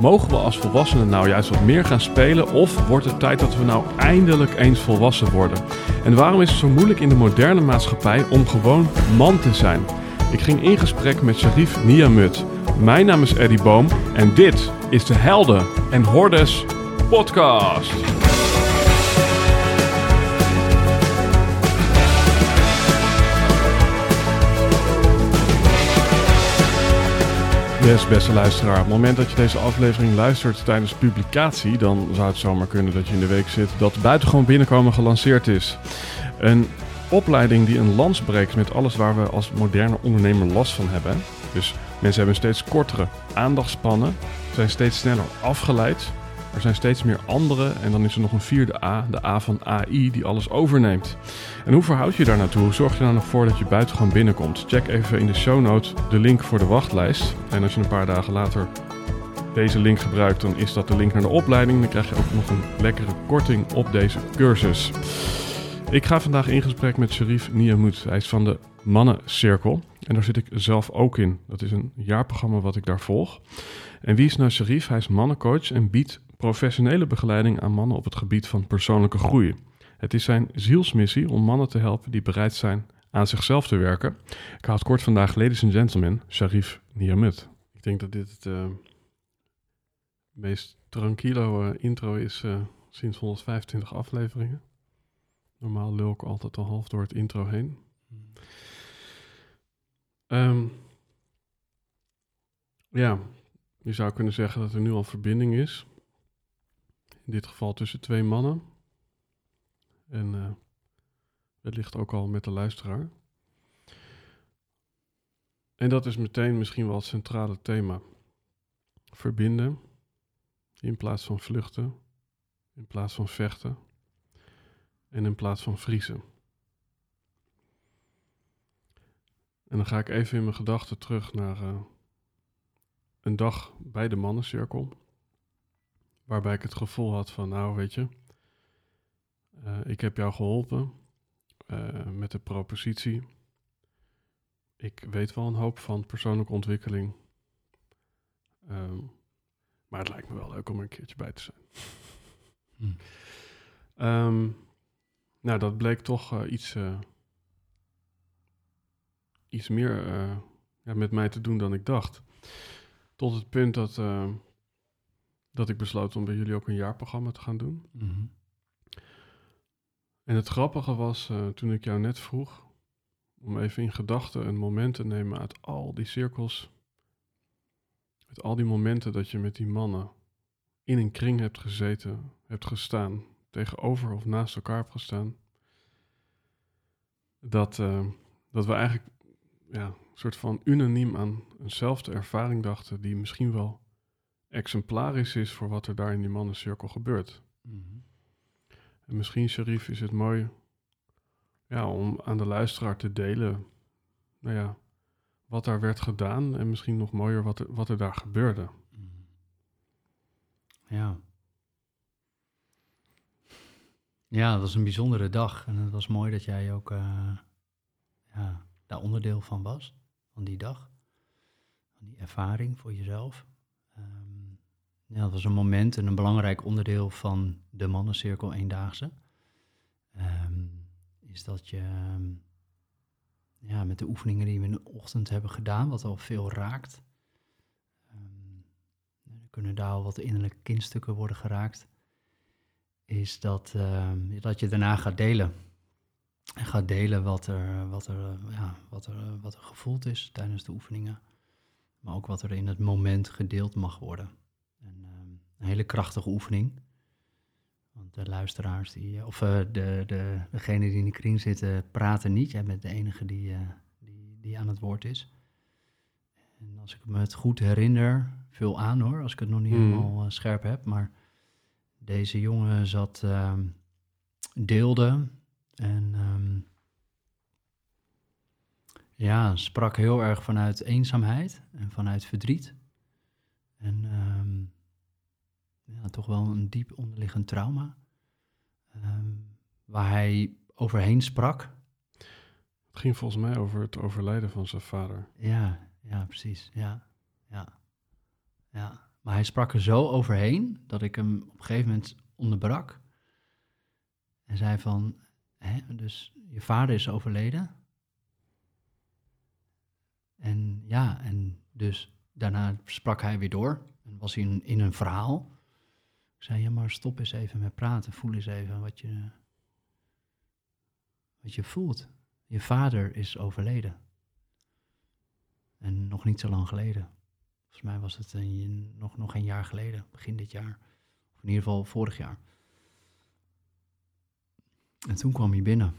Mogen we als volwassenen nou juist wat meer gaan spelen of wordt het tijd dat we nou eindelijk eens volwassen worden? En waarom is het zo moeilijk in de moderne maatschappij om gewoon man te zijn? Ik ging in gesprek met Sharif Niamut. Mijn naam is Eddie Boom en dit is de Helden en Hordes podcast. Yes, beste luisteraar. Op het moment dat je deze aflevering luistert tijdens publicatie, dan zou het zomaar kunnen dat je in de week zit dat Buitengewoon Binnenkomen gelanceerd is. Een opleiding die een lans breekt met alles waar we als moderne ondernemer last van hebben. Dus mensen hebben steeds kortere aandachtspannen, zijn steeds sneller afgeleid. Er zijn steeds meer andere en dan is er nog een vierde A, de A van AI, die alles overneemt. En hoe verhoud je daar naartoe? Hoe zorg je er nou voor dat je buitengewoon binnenkomt? Check even in de show notes de link voor de wachtlijst. En als je een paar dagen later deze link gebruikt, dan is dat de link naar de opleiding. Dan krijg je ook nog een lekkere korting op deze cursus. Ik ga vandaag in gesprek met Sharif Niamoud. Hij is van de Mannencirkel. En daar zit ik zelf ook in. Dat is een jaarprogramma wat ik daar volg. En wie is nou Sharif? Hij is mannencoach en biedt professionele begeleiding aan mannen op het gebied van persoonlijke groei. Het is zijn zielsmissie om mannen te helpen die bereid zijn aan zichzelf te werken. Ik het kort vandaag, ladies and gentlemen, Sharif Niamut. Ik denk dat dit het uh, meest tranquilo uh, intro is uh, sinds 125 afleveringen. Normaal lul ik altijd al half door het intro heen. Um, ja, je zou kunnen zeggen dat er nu al verbinding is. In dit geval tussen twee mannen. En uh, wellicht ook al met de luisteraar. En dat is meteen misschien wel het centrale thema. Verbinden in plaats van vluchten, in plaats van vechten en in plaats van vriezen. En dan ga ik even in mijn gedachten terug naar uh, een dag bij de mannencirkel. Waarbij ik het gevoel had van, nou weet je, uh, ik heb jou geholpen uh, met de propositie. Ik weet wel een hoop van persoonlijke ontwikkeling. Um, maar het lijkt me wel leuk om er een keertje bij te zijn. Hm. Um, nou, dat bleek toch uh, iets, iets meer ja, met mij te doen dan ik dacht. Tot het punt dat dat ik besloot om bij jullie ook een jaarprogramma te gaan doen. Mm -hmm. En het grappige was, uh, toen ik jou net vroeg, om even in gedachten een moment te nemen uit al die cirkels, uit al die momenten dat je met die mannen in een kring hebt gezeten, hebt gestaan, tegenover of naast elkaar hebt gestaan, dat, uh, dat we eigenlijk ja, een soort van unaniem aan eenzelfde ervaring dachten, die misschien wel exemplarisch is voor wat er daar in die mannencirkel gebeurt. Mm -hmm. En misschien, Sharif, is het mooi ja, om aan de luisteraar te delen nou ja, wat daar werd gedaan en misschien nog mooier wat er, wat er daar gebeurde. Mm-hmm. Ja. Ja, dat was een bijzondere dag en het was mooi dat jij ook uh, ja, daar onderdeel van was, van die dag, van die ervaring voor jezelf. Ja, dat was een moment en een belangrijk onderdeel van de mannencirkel eendaagse. Um, is dat je um, ja, met de oefeningen die we in de ochtend hebben gedaan, wat al veel raakt, um, kunnen daar al wat innerlijke kindstukken worden geraakt, is dat, dat je daarna gaat delen. En gaat delen wat er, wat, er, ja, wat, er, wat er gevoeld is tijdens de oefeningen, maar ook wat er in het moment gedeeld mag worden. Een hele krachtige oefening. Want de luisteraars, die, of uh, de, de, degene die in de kring zitten, praten niet. Jij bent de enige die, uh, die, die aan het woord is. En als ik me het goed herinner, vul aan hoor, als ik het nog niet mm. helemaal uh, scherp heb. Maar deze jongen zat, deelde en um, ja, sprak heel erg vanuit eenzaamheid en vanuit verdriet. En um, ja, toch wel een diep onderliggend trauma. Um, waar hij overheen sprak. Het ging volgens mij over het overlijden van zijn vader. Ja, ja, precies. Ja, ja, ja. Maar hij sprak er zo overheen dat ik hem op een gegeven moment onderbrak. En zei van, hè, dus je vader is overleden. En ja, en dus daarna sprak hij weer door. En was hij in, in een verhaal. Ik zei, ja, maar stop eens even met praten. Voel eens even wat je, wat je voelt. Je vader is overleden. En nog niet zo lang geleden. Volgens mij was het een, nog, nog een jaar geleden, begin dit jaar. Of in ieder geval vorig jaar. En toen kwam hij binnen.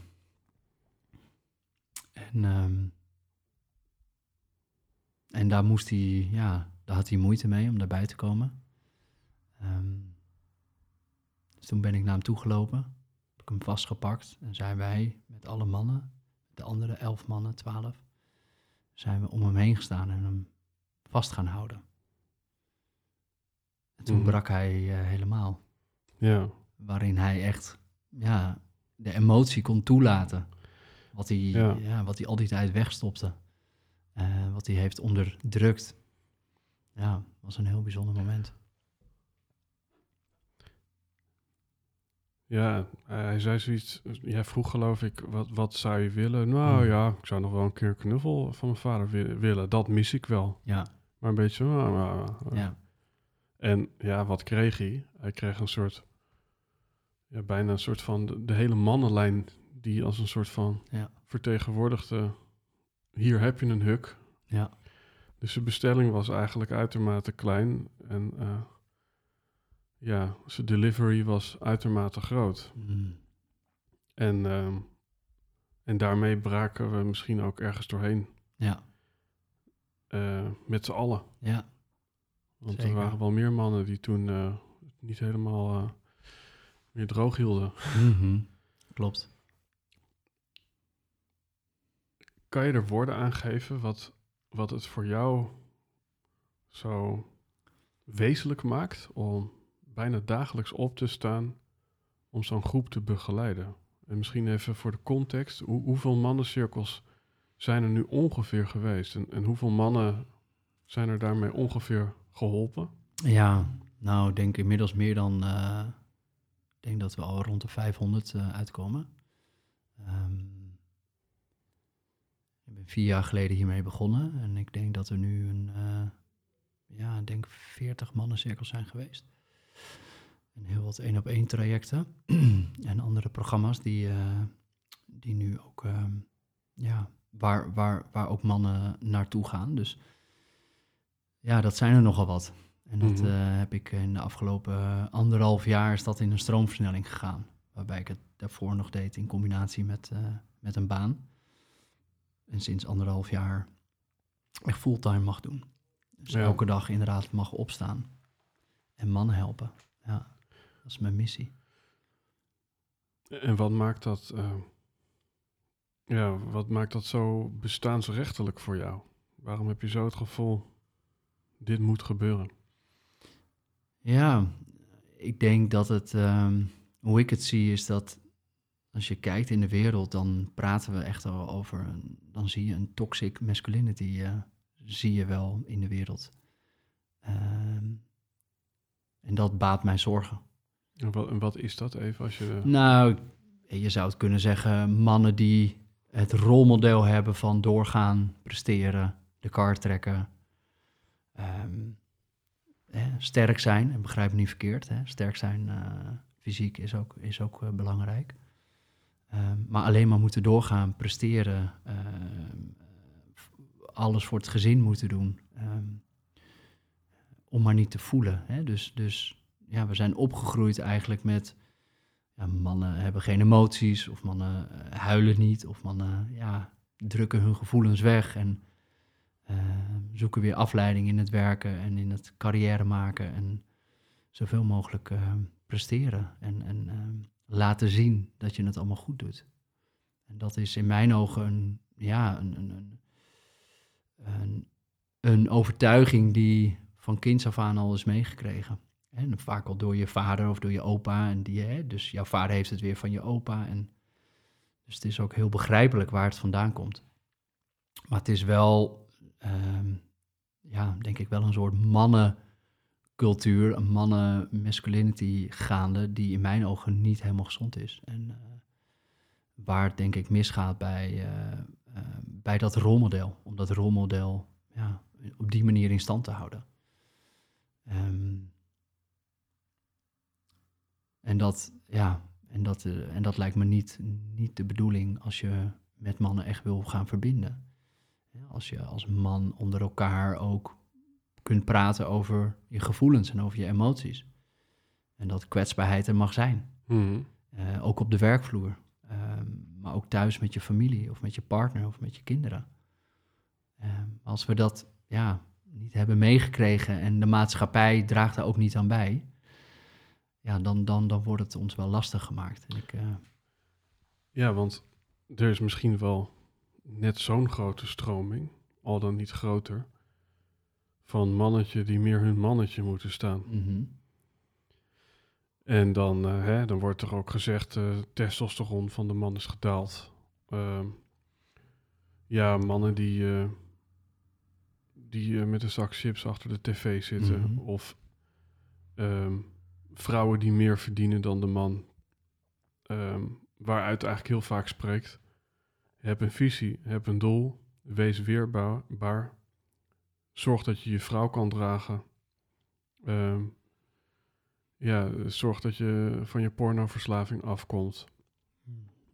En, ehm, en daar moest hij, ja, daar had hij moeite mee om daarbij te komen. Ehm, dus toen ben ik naar hem toegelopen, heb ik hem vastgepakt en zijn wij met alle mannen, de andere elf mannen, twaalf, zijn we om hem heen gestaan en hem vast gaan houden. En toen Mhm. brak hij eh, helemaal, Ja, waarin hij echt ja, de emotie kon toelaten. Wat hij, Ja. ja. wat hij al die tijd wegstopte. Eh, wat hij heeft onderdrukt. Ja, was een heel bijzonder moment. Ja, hij zei zoiets. Jij vroeg geloof ik, wat, wat zou je willen? Nou Hmm. ja, ik zou nog wel een keer een knuffel van mijn vader wi- willen. Dat mis ik wel. Ja, Maar een beetje, ah, ah, ah. ja. En ja, wat kreeg hij? Hij kreeg een soort, ja, bijna een soort van, de, de hele mannenlijn die als een soort van Ja. vertegenwoordigde, hier heb je een huk. Ja. Dus zijn bestelling was eigenlijk uitermate klein en eh, ja, zijn delivery was uitermate groot. Mm. En, ehm, en daarmee braken we misschien ook ergens doorheen Ja, eh, met z'n allen. ja, Want Zeker. er waren wel meer mannen die toen het niet helemaal eh, meer droog hielden. Mhm. klopt. Kan je er woorden aan geven wat, wat het voor jou zo wezenlijk maakt om bijna dagelijks op te staan om zo'n groep te begeleiden? En misschien even voor de context, hoe, hoeveel mannencirkels zijn er nu ongeveer geweest? En, en hoeveel mannen zijn er daarmee ongeveer geholpen? Ja, nou, ik denk inmiddels meer dan. eh, ik denk dat we al rond de 500 eh, uitkomen. Ehm, ik ben vier jaar geleden hiermee begonnen. En ik denk dat er nu een. eh, ja, denk 40 mannencirkels zijn geweest. En heel wat één op één trajecten. en andere programma's die, eh, die nu ook. ehm, ja, waar, waar, waar ook mannen naartoe gaan. Dus ja, dat zijn er nogal wat. En dat Mhm. eh, heb ik in de afgelopen anderhalf jaar is dat in een stroomversnelling gegaan. Waarbij ik het daarvoor nog deed in combinatie met, eh, met een baan. En sinds anderhalf jaar echt fulltime mag doen. Dus Ja. elke dag inderdaad mag opstaan. En mannen helpen. Ja, dat is mijn missie. En wat maakt dat, eh, ja, wat maakt dat zo bestaansrechtelijk voor jou? Waarom heb je zo het gevoel, dit moet gebeuren? Ja, ik denk dat het, ehm, hoe ik het zie, is dat als je kijkt in de wereld, dan praten we echt al over, een- dan zie je een toxic masculinity, eh, zie je wel in de wereld. Ehm, en dat baat mij zorgen. En wat, en wat is dat even als je... Nou, je zou het kunnen zeggen, mannen die het rolmodel hebben van doorgaan, presteren, de kar trekken, ehm, hè, sterk zijn, en begrijp me niet verkeerd, hè, sterk zijn eh, fysiek is ook, is ook eh, belangrijk. Ehm, maar alleen maar moeten doorgaan, presteren, ehm, alles voor het gezin moeten doen, ehm, om maar niet te voelen. Hè? Dus, dus ja, we zijn opgegroeid eigenlijk met ja, mannen hebben geen emoties, of mannen eh, huilen niet, of mannen ja, drukken hun gevoelens weg en eh, zoeken weer afleiding in het werken en in het carrière maken en zoveel mogelijk eh, presteren en, en laten zien dat je het allemaal goed doet. En dat is in mijn ogen een, ja, een, een, een, een overtuiging die van kinds af aan al is meegekregen. En vaak al door je vader of door je opa. En die, hè, dus jouw vader heeft het weer van je opa. En dus het is ook heel begrijpelijk waar het vandaan komt. Maar het is wel, ehm, ja, denk ik wel een soort cultuur, een mannen masculinity gaande, die in mijn ogen niet helemaal gezond is. En uh, waar het denk ik misgaat bij, uh, uh, bij dat rolmodel, om dat rolmodel ja, op die manier in stand te houden. Um, en dat, ja, en dat, en dat lijkt me niet, niet de bedoeling als je met mannen echt wil gaan verbinden. Als je als man onder elkaar ook kunt praten over je gevoelens en over je emoties. En dat kwetsbaarheid er mag zijn. Mm. Uh, ook op de werkvloer. Uh, maar ook thuis met je familie of met je partner of met je kinderen. Uh, als we dat ja, niet hebben meegekregen en de maatschappij draagt daar ook niet aan bij, ja, dan, dan, dan wordt het ons wel lastig gemaakt. En ik, eh, Ja, want er is misschien wel net zo'n grote stroming, al dan niet groter, van mannetje die meer hun mannetje moeten staan. mm -hmm. En dan, uh, hè, dan wordt er ook gezegd, uh, testosteron van de man is gedaald. Uh, ja, mannen die, uh, die met een zak chips achter de tv zitten. Mhm. Of ehm, vrouwen die meer verdienen dan de man. Ehm, waaruit eigenlijk heel vaak spreekt. Heb een visie, heb een doel, wees weerbaar. Zorg dat je je vrouw kan dragen. Ehm, ja, zorg dat je van je pornoverslaving afkomt.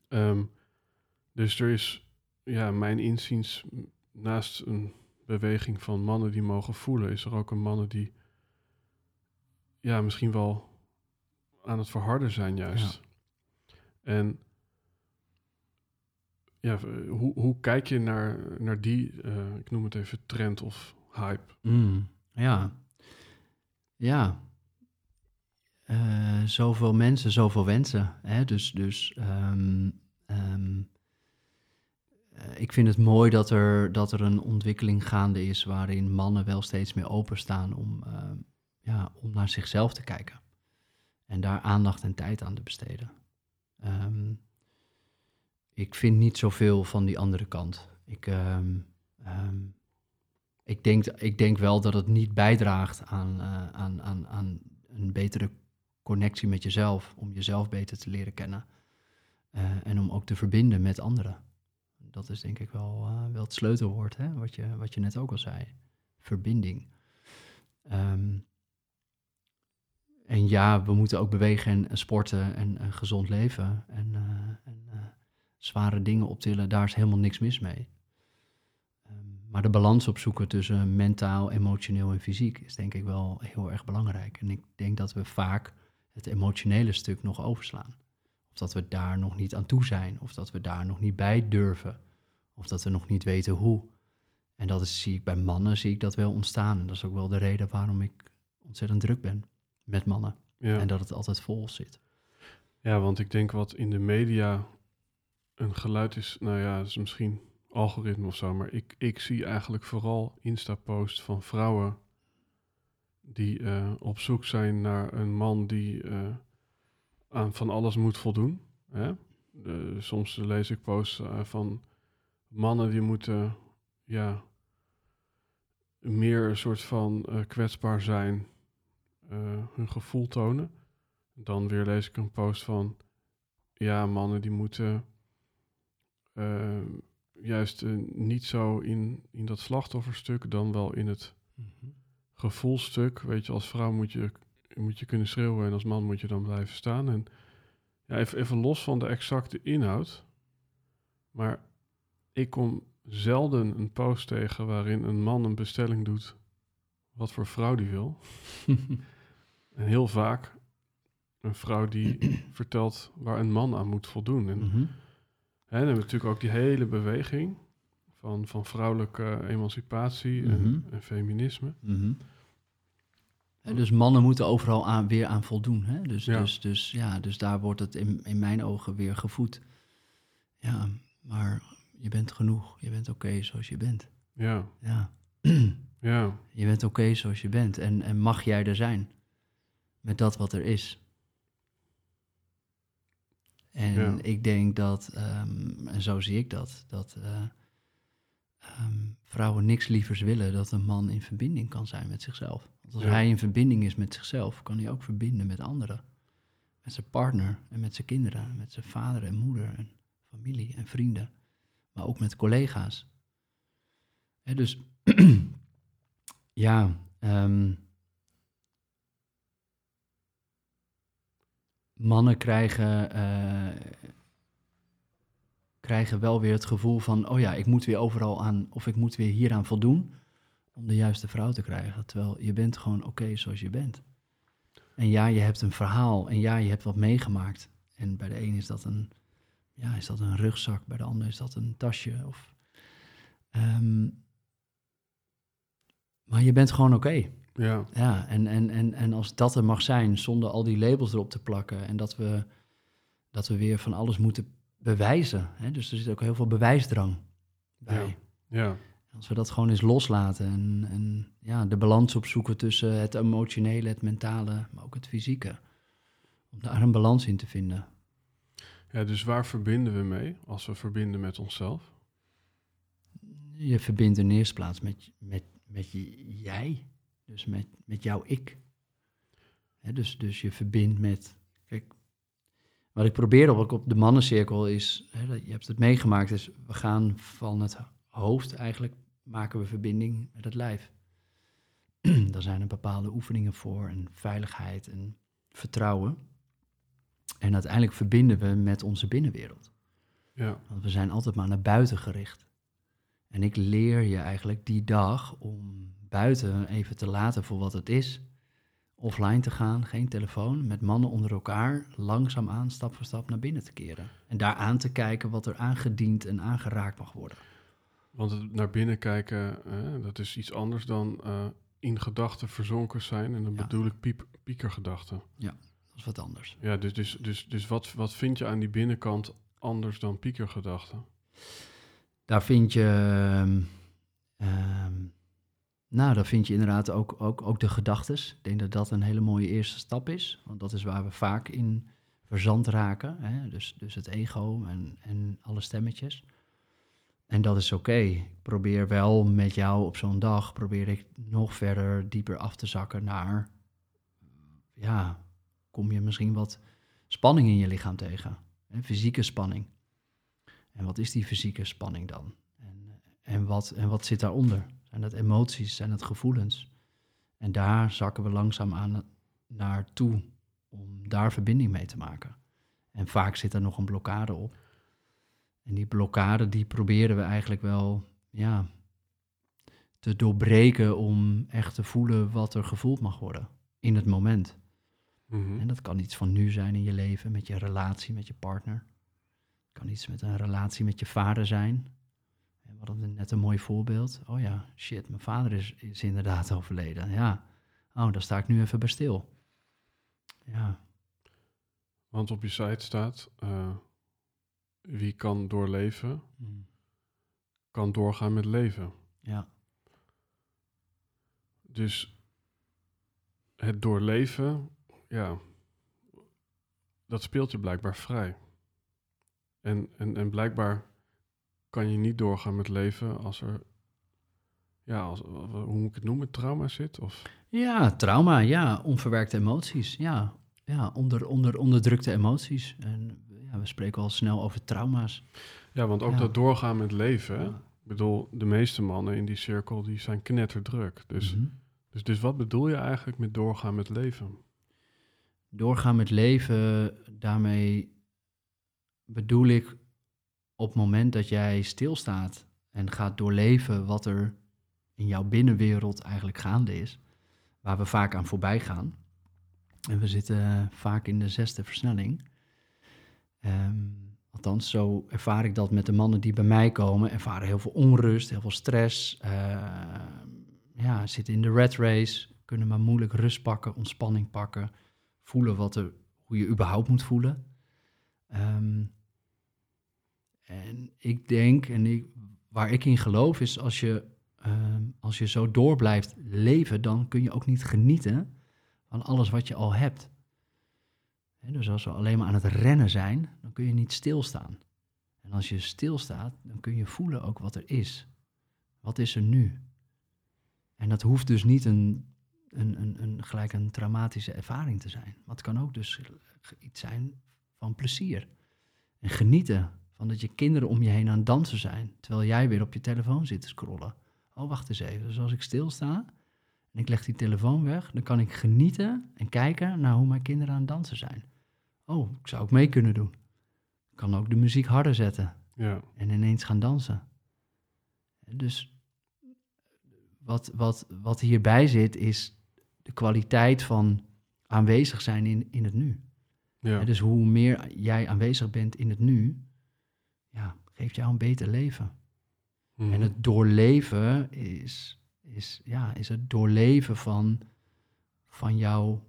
Um, dus er is, ja, mijn inziens, naast een beweging van mannen die mogen voelen, is er ook een mannen die, ja, misschien wel aan het verharden zijn juist. Ja. En ja, hoe, hoe kijk je naar, naar die, uh, ik noem het even trend of hype? Mm, ja, ja. Uh, zoveel mensen, zoveel wensen. Hè? Dus, dus um, um, uh, ik vind het mooi dat er, dat er een ontwikkeling gaande is waarin mannen wel steeds meer openstaan om, uh, ja, om naar zichzelf te kijken. En daar aandacht en tijd aan te besteden. Um, ik vind niet zoveel van die andere kant. Ik, um, ik, denk, ik denk wel dat het niet bijdraagt aan, uh, aan, aan, aan een betere connectie met jezelf, om jezelf beter te leren kennen en om ook te verbinden met anderen. Dat is denk ik wel, uh, wel het sleutelwoord, hè? Wat, je, wat je net ook al zei. Verbinding. Um, en ja, we moeten ook bewegen en, en sporten en, en, gezond leven en, uh, en zware dingen optillen. Daar is helemaal niks mis mee. Um, maar de balans opzoeken tussen mentaal, emotioneel en fysiek is denk ik wel heel erg belangrijk. En ik denk dat we vaak het emotionele stuk nog overslaan. Of dat we daar nog niet aan toe zijn, of dat we daar nog niet bij durven, of dat we nog niet weten hoe. En dat is, zie ik bij mannen, zie ik dat wel ontstaan. En dat is ook wel de reden waarom ik ontzettend druk ben met mannen. Ja. En dat het altijd vol zit. Ja, want ik denk wat in de media een geluid is, nou ja, dat is misschien algoritme of zo, maar ik, ik zie eigenlijk vooral Insta-posts van vrouwen die uh, op zoek zijn naar een man die uh, aan van alles moet voldoen. Hè? Soms lees ik posts uh, van mannen die moeten ja, meer een soort van kwetsbaar zijn, hun gevoel tonen. Dan weer lees ik een post van ja, mannen die moeten juist niet zo in, in dat slachtofferstuk, dan wel in het Mhm. gevoelstuk. Weet je, als vrouw moet je, moet je kunnen schreeuwen en als man moet je dan blijven staan. En ja, even, even los van de exacte inhoud. Maar ik kom zelden een post tegen waarin een man een bestelling doet wat voor vrouw die wil. en heel vaak een vrouw die vertelt waar een man aan moet voldoen. En, Mhm. hè, dan hebben we natuurlijk ook die hele beweging van, van vrouwelijke emancipatie en, Mhm. en feminisme. Mhm. Hè, Dus mannen moeten overal aan, weer aan voldoen. Hè? Dus, Ja. dus, dus, ja, dus daar wordt het in, in mijn ogen weer gevoed. Ja, maar je bent genoeg. Je bent oké zoals je bent. Ja, Ja. ja, Je bent oké zoals je bent. En, en mag jij er zijn. Met dat wat er is. En Ja. ik denk dat, ehm, en zo zie ik dat, dat eh, ehm, vrouwen niks lievers willen dat een man in verbinding kan zijn met zichzelf. Want als Ja. hij in verbinding is met zichzelf, kan hij ook verbinden met anderen. Met zijn partner en met zijn kinderen, met zijn vader en moeder en familie en vrienden. Maar ook met collega's. Dus ja, ehm, mannen krijgen, eh, krijgen wel weer het gevoel van, oh ja, ik moet weer overal aan, of ik moet weer hieraan voldoen om de juiste vrouw te krijgen. Terwijl je bent gewoon oké zoals je bent. En ja, je hebt een verhaal en ja, je hebt wat meegemaakt. En bij de een is dat een, ja, is dat een rugzak, bij de ander is dat een tasje. Of, Ehm, maar je bent gewoon oké. Ja, Ja, en, en, en, en als dat er mag zijn, zonder al die labels erop te plakken. En dat we, dat we weer van alles moeten bewijzen. Hè? Dus er zit ook heel veel bewijsdrang bij. ja, Als we dat gewoon eens loslaten en, en ja, de balans opzoeken tussen het emotionele, het mentale, maar ook het fysieke. Om daar een balans in te vinden. Ja. Dus waar verbinden we mee als we verbinden met onszelf? Je verbindt in eerste plaats met, met, met je, jij, dus met, met jouw ik. Dus, dus je verbindt met. Kijk, wat ik probeer op, op de mannencirkel is, je hebt het meegemaakt, is we gaan van het hoofd eigenlijk, maken we verbinding met het lijf. Daar zijn er bepaalde oefeningen voor en veiligheid en vertrouwen. En uiteindelijk verbinden we met onze binnenwereld. Ja, Want we zijn altijd maar naar buiten gericht. En ik leer je eigenlijk die dag om buiten even te laten voor wat het is. Offline te gaan, geen telefoon, met mannen onder elkaar, langzaamaan, stap voor stap naar binnen te keren. En daar aan te kijken wat er aangediend en aangeraakt mag worden. want het naar binnen kijken, eh, dat is iets anders dan eh, in gedachten verzonken zijn. En dan Ja. bedoel ik piep, piekergedachten. Dat is wat anders. Ja, dus, dus, dus, dus wat, wat vind je aan die binnenkant anders dan piekergedachten? Daar vind je, ehm, nou, daar vind je inderdaad ook, ook, ook de gedachtes. Ik denk dat dat een hele mooie eerste stap is, want dat is waar we vaak in verzand raken. Hè? Dus, dus het ego en, en alle stemmetjes. En dat is oké. Ik probeer wel met jou op zo'n dag, probeer ik nog verder dieper af te zakken naar, ja, kom je misschien wat spanning in je lichaam tegen. Hè? Fysieke spanning. En wat is die fysieke spanning dan? En, en, wat, en wat zit daaronder? Zijn dat emoties? Zijn dat gevoelens? En daar zakken we langzaam aan naartoe om daar verbinding mee te maken. En vaak zit er nog een blokkade op. En die blokkade die proberen we eigenlijk wel ja, te doorbreken om echt te voelen wat er gevoeld mag worden in het moment. Mhm. En dat kan iets van nu zijn in je leven, met je relatie, met je partner. Het kan iets met een relatie met je vader zijn. We hadden net een mooi voorbeeld. Oh ja, shit, mijn vader is, is inderdaad overleden. Ja, oh, daar sta ik nu even bij stil. Ja, Want op je site staat, eh, wie kan doorleven, mm, kan doorgaan met leven. ja, Dus het doorleven, ja, dat speelt je blijkbaar vrij. En, en, en blijkbaar kan je niet doorgaan met leven als er, ja, als, hoe moet ik het noemen, trauma zit? Of, ja trauma, ja, onverwerkte emoties, ja. Ja, onder, onder, onderdrukte emoties. En ja, we spreken al snel over trauma's. ja, want ook Ja. dat doorgaan met leven? Ja. ik bedoel, de meeste mannen in die cirkel, die zijn knetterdruk. Dus, Mhm. dus, dus wat bedoel je eigenlijk met doorgaan met leven? Doorgaan met leven, daarmee bedoel ik op het moment dat jij stilstaat en gaat doorleven wat er in jouw binnenwereld eigenlijk gaande is, waar we vaak aan voorbij gaan. En we zitten vaak in de zesde versnelling. Ehm, althans, zo ervaar ik dat met de mannen die bij mij komen. Ervaren heel veel onrust, heel veel stress. ehm, ja, zitten in de red race, kunnen maar moeilijk rust pakken, ontspanning pakken voelen wat er, hoe je überhaupt moet voelen. Ehm, en ik denk, en ik, waar ik in geloof, is als je, ehm, als je zo door blijft leven, dan kun je ook niet genieten van alles wat je al hebt. Dus als we alleen maar aan het rennen zijn, dan kun je niet stilstaan. En als je stilstaat, dan kun je voelen ook wat er is. Wat is er nu? En dat hoeft dus niet een een, een, een, gelijk een traumatische ervaring te zijn. Maar het kan ook dus iets zijn van plezier. En genieten van dat je kinderen om je heen aan het dansen zijn. Terwijl jij weer op je telefoon zit te scrollen. Oh, wacht eens even. Dus als ik stilsta en ik leg die telefoon weg, dan kan ik genieten en kijken naar hoe mijn kinderen aan het dansen zijn. Oh, ik zou ook mee kunnen doen. Ik kan ook de muziek harder zetten. Ja. En ineens gaan dansen. Dus wat, wat, wat hierbij zit, is de kwaliteit van aanwezig zijn in, in het nu. Ja. Dus hoe meer jij aanwezig bent in het nu, ja, geeft jou een beter leven. Mhm. En het doorleven is, is, ja, is het doorleven van, van, jouw,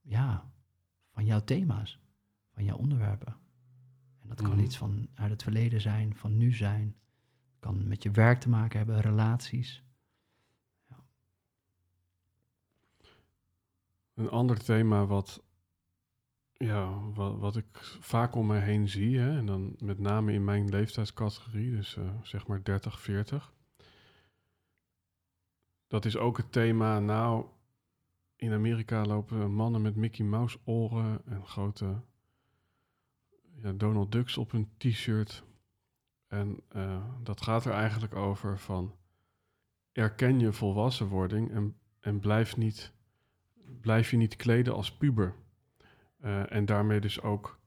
ja, van jouw thema's, van jouw onderwerpen. En dat kan Mhm. iets van uit het verleden zijn, van nu zijn. Kan met je werk te maken hebben, relaties. Een ander thema wat, ja, wat, wat ik vaak om me heen zie, hè, en dan met name in mijn leeftijdscategorie, dus eh, zeg maar 30, 40. Dat is ook het thema, nou, in Amerika lopen mannen met Mickey Mouse oren en grote ja, Donald Ducks op hun t-shirt. En eh, dat gaat er eigenlijk over van, erken je volwassenwording en, en blijf niet blijf je niet kleden als puber. Eh, en daarmee dus ook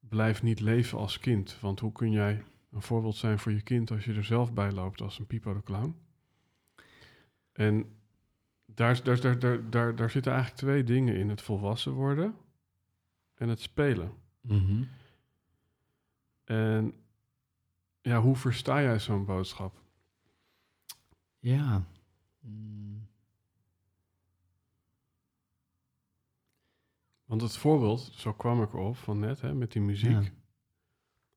blijf niet leven als kind. Want hoe kun jij een voorbeeld zijn voor je kind als je er zelf bij loopt als een Pipo de Clown? En daar, daar, daar, daar, daar, daar zitten eigenlijk twee dingen in: het volwassen worden en het spelen. En ja, hoe versta jij zo'n boodschap? Ja. Mm. Want het voorbeeld, zo kwam ik erop van net, hè, met die muziek. Ja.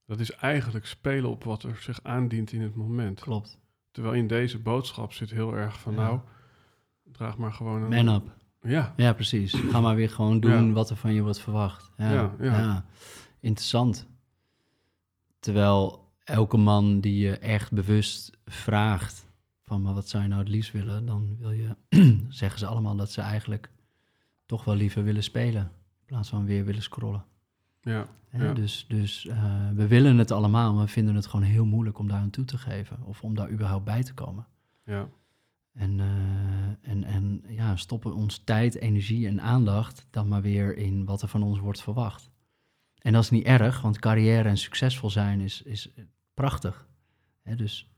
Dat is eigenlijk spelen op wat er zich aandient in het moment. Klopt. Terwijl in deze boodschap zit heel erg van, Ja. nou, draag maar gewoon een... Man up. Ja, Ja, precies. Ga maar weer gewoon doen Ja. wat er van je wordt verwacht. Ja, Ja. Interessant. Terwijl elke man die je echt bewust vraagt van maar wat zou je nou het liefst willen, dan wil je, zeggen ze allemaal dat ze eigenlijk toch wel liever willen spelen plaats van weer willen scrollen. ja. Dus, dus eh, we willen het allemaal, maar we vinden het gewoon heel moeilijk om daar aan toe te geven of om daar überhaupt bij te komen. ja, En, eh, en, en ja, stoppen ons tijd, energie en aandacht dan maar weer in wat er van ons wordt verwacht. En dat is niet erg, want carrière en succesvol zijn is, is prachtig. Hè, dus,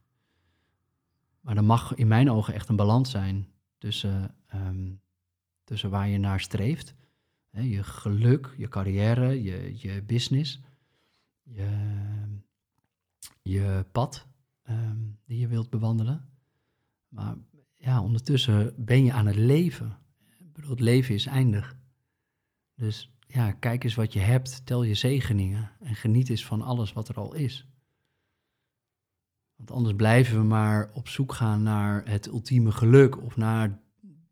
maar er mag in mijn ogen echt een balans zijn tussen, ehm, tussen waar je naar streeft. Je geluk, je carrière, je, je business, je, je pad ehm, die je wilt bewandelen. Maar ja, ondertussen ben je aan het leven. Ik bedoel, het leven is eindig. Dus ja, kijk eens wat je hebt, tel je zegeningen en geniet eens van alles wat er al is. Want anders blijven we maar op zoek gaan naar het ultieme geluk of naar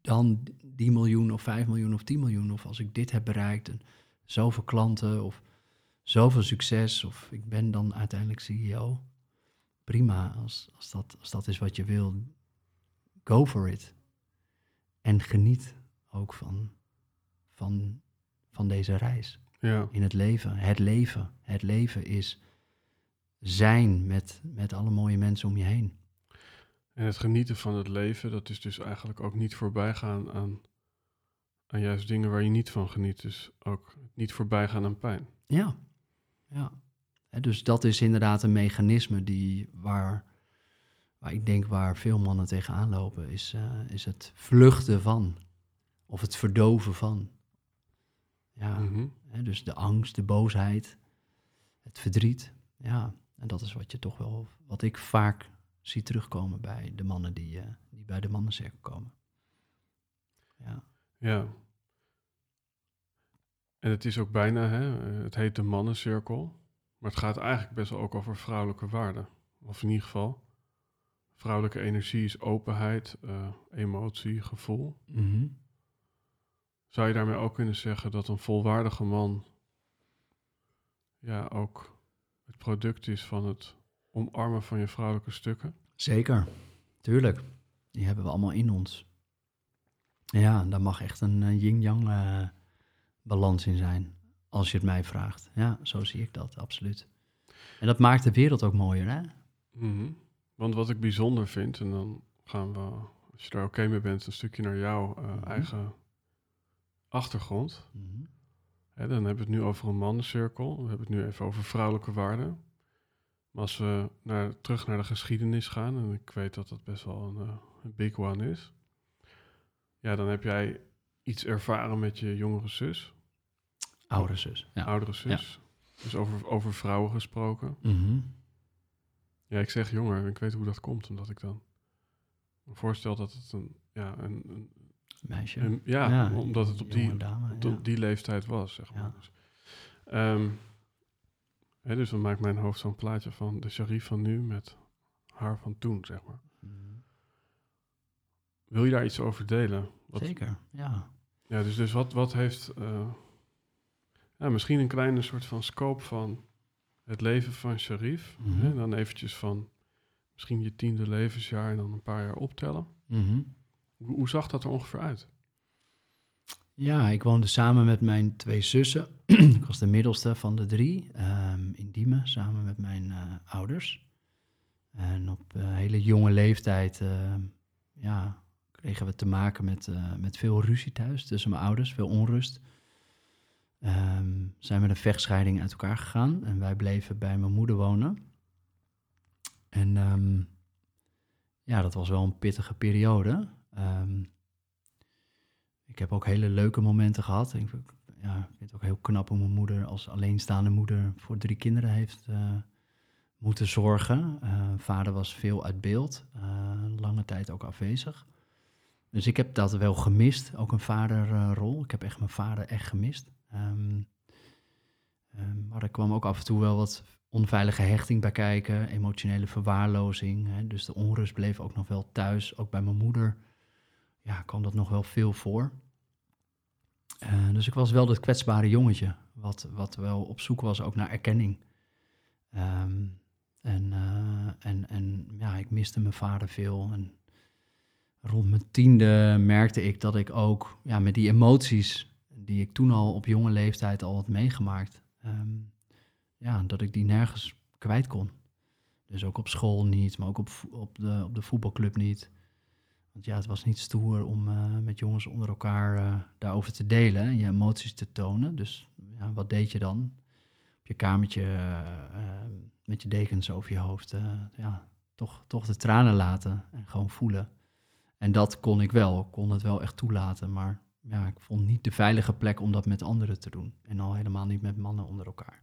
dan die miljoen of 5 miljoen of 10 miljoen. Of als ik dit heb bereikt en zoveel klanten of zoveel succes of ik ben dan uiteindelijk CEO. Prima, als, als, dat, als dat is wat je wil, go for it. En geniet ook van, van, van deze reis ja, in het leven. Het leven. Het leven is zijn met, met alle mooie mensen om je heen. En het genieten van het leven, dat is dus eigenlijk ook niet voorbijgaan aan, aan juist dingen waar je niet van geniet. Dus ook niet voorbijgaan aan pijn. Ja, ja. Dus dat is inderdaad een mechanisme die waar, waar ik denk waar veel mannen tegenaan lopen, is, eh, is het vluchten van of het verdoven van. Ja, Mhm. hè, dus de angst, de boosheid, het verdriet. Ja, en dat is wat je toch wel, wat ik vaak zie terugkomen bij de mannen die, eh, die bij de mannencirkel komen. Ja, Ja. En het is ook bijna, hè, eh, het heet de mannencirkel. Maar het gaat eigenlijk best wel ook over vrouwelijke waarden. Of in ieder geval, vrouwelijke energie is openheid, eh, emotie, gevoel. Mhm. Zou je daarmee ook kunnen zeggen dat een volwaardige man ja, ook het product is van het omarmen van je vrouwelijke stukken? Zeker, tuurlijk. Die hebben we allemaal in ons. Ja, daar mag echt een eh, yin-yang eh, balans in zijn, als je het mij vraagt. Ja, zo zie ik dat, absoluut. En dat maakt de wereld ook mooier, hè? Mhm. Want wat ik bijzonder vind, en dan gaan we, als je daar oké mee bent, een stukje naar jouw eh, Mhm. eigen achtergrond. Mhm. Hè, dan hebben we het nu over een mannencirkel. We hebben het nu even over vrouwelijke waarden. Maar als we naar, terug naar de geschiedenis gaan, en ik weet dat dat best wel een, eh, een big one is. Ja, dan heb jij iets ervaren met je jongere zus, Oudere zus, ja. oudere zus. Dus over, over vrouwen gesproken. Mhm. Ja, ik zeg jonger en ik weet hoe dat komt, omdat ik dan me voorstel dat het een, ja, een, een, Meisje. een- ja, omdat het op die, dame, op ja. die leeftijd was, zeg maar. Ja. Dus, ehm, dus dan maakt mijn hoofd zo'n plaatje van de Sharif van nu met haar van toen, zeg maar. Mhm. Wil je daar iets over delen? Wat, Zeker, ja. Ja, dus, dus wat, wat heeft... eh, ja, misschien een kleine soort van scope van het leven van Sharif. Mhm. Hè, dan eventjes van misschien je tiende levensjaar en dan een paar jaar optellen. Mhm. Hoe, hoe zag dat er ongeveer uit? Ja, ik woonde samen met mijn twee zussen. ik was de middelste van de drie ehm, in Diemen, samen met mijn eh, ouders. En op eh, hele jonge leeftijd ehm, ja, kregen we te maken met, eh, met veel ruzie thuis tussen mijn ouders, veel onrust. Ehm, zijn we een vechtscheiding uit elkaar gegaan en wij bleven bij mijn moeder wonen. En ja, dat was wel een pittige periode. Ik heb ook hele leuke momenten gehad. Ik, vind- ja, ik vind het ook heel knap hoe mijn moeder als alleenstaande moeder voor drie kinderen heeft eh, moeten zorgen. Eh, vader was veel uit beeld, eh, lange tijd ook afwezig. Dus ik heb dat wel gemist, ook een vaderrol. ik heb echt mijn vader echt gemist. Ehm, ehm, maar er kwam ook af en toe wel wat onveilige hechting bij kijken, emotionele verwaarlozing. Hè. Dus de onrust bleef ook nog wel thuis, ook bij mijn moeder ja, kwam dat nog wel veel voor. Eh, dus ik was wel dat kwetsbare jongetje, wat, wat wel op zoek was ook naar erkenning. Ehm, en, eh, en, en ja, ik miste mijn vader veel. En rond mijn tiende merkte ik dat ik ook ja, met die emoties die ik toen al op jonge leeftijd al had meegemaakt, ehm, ja, dat ik die nergens kwijt kon. Dus ook op school niet, maar ook op, op, de, op de voetbalclub niet. Want ja, het was niet stoer om eh, met jongens onder elkaar eh, daarover te delen en je emoties te tonen. Dus ja, wat deed je dan? Op je kamertje eh, met je dekens over je hoofd. ja, toch, toch de tranen laten en gewoon voelen. En dat kon ik wel, ik kon het wel echt toelaten. Maar ja, ik vond niet de veilige plek om dat met anderen te doen. En al helemaal niet met mannen onder elkaar.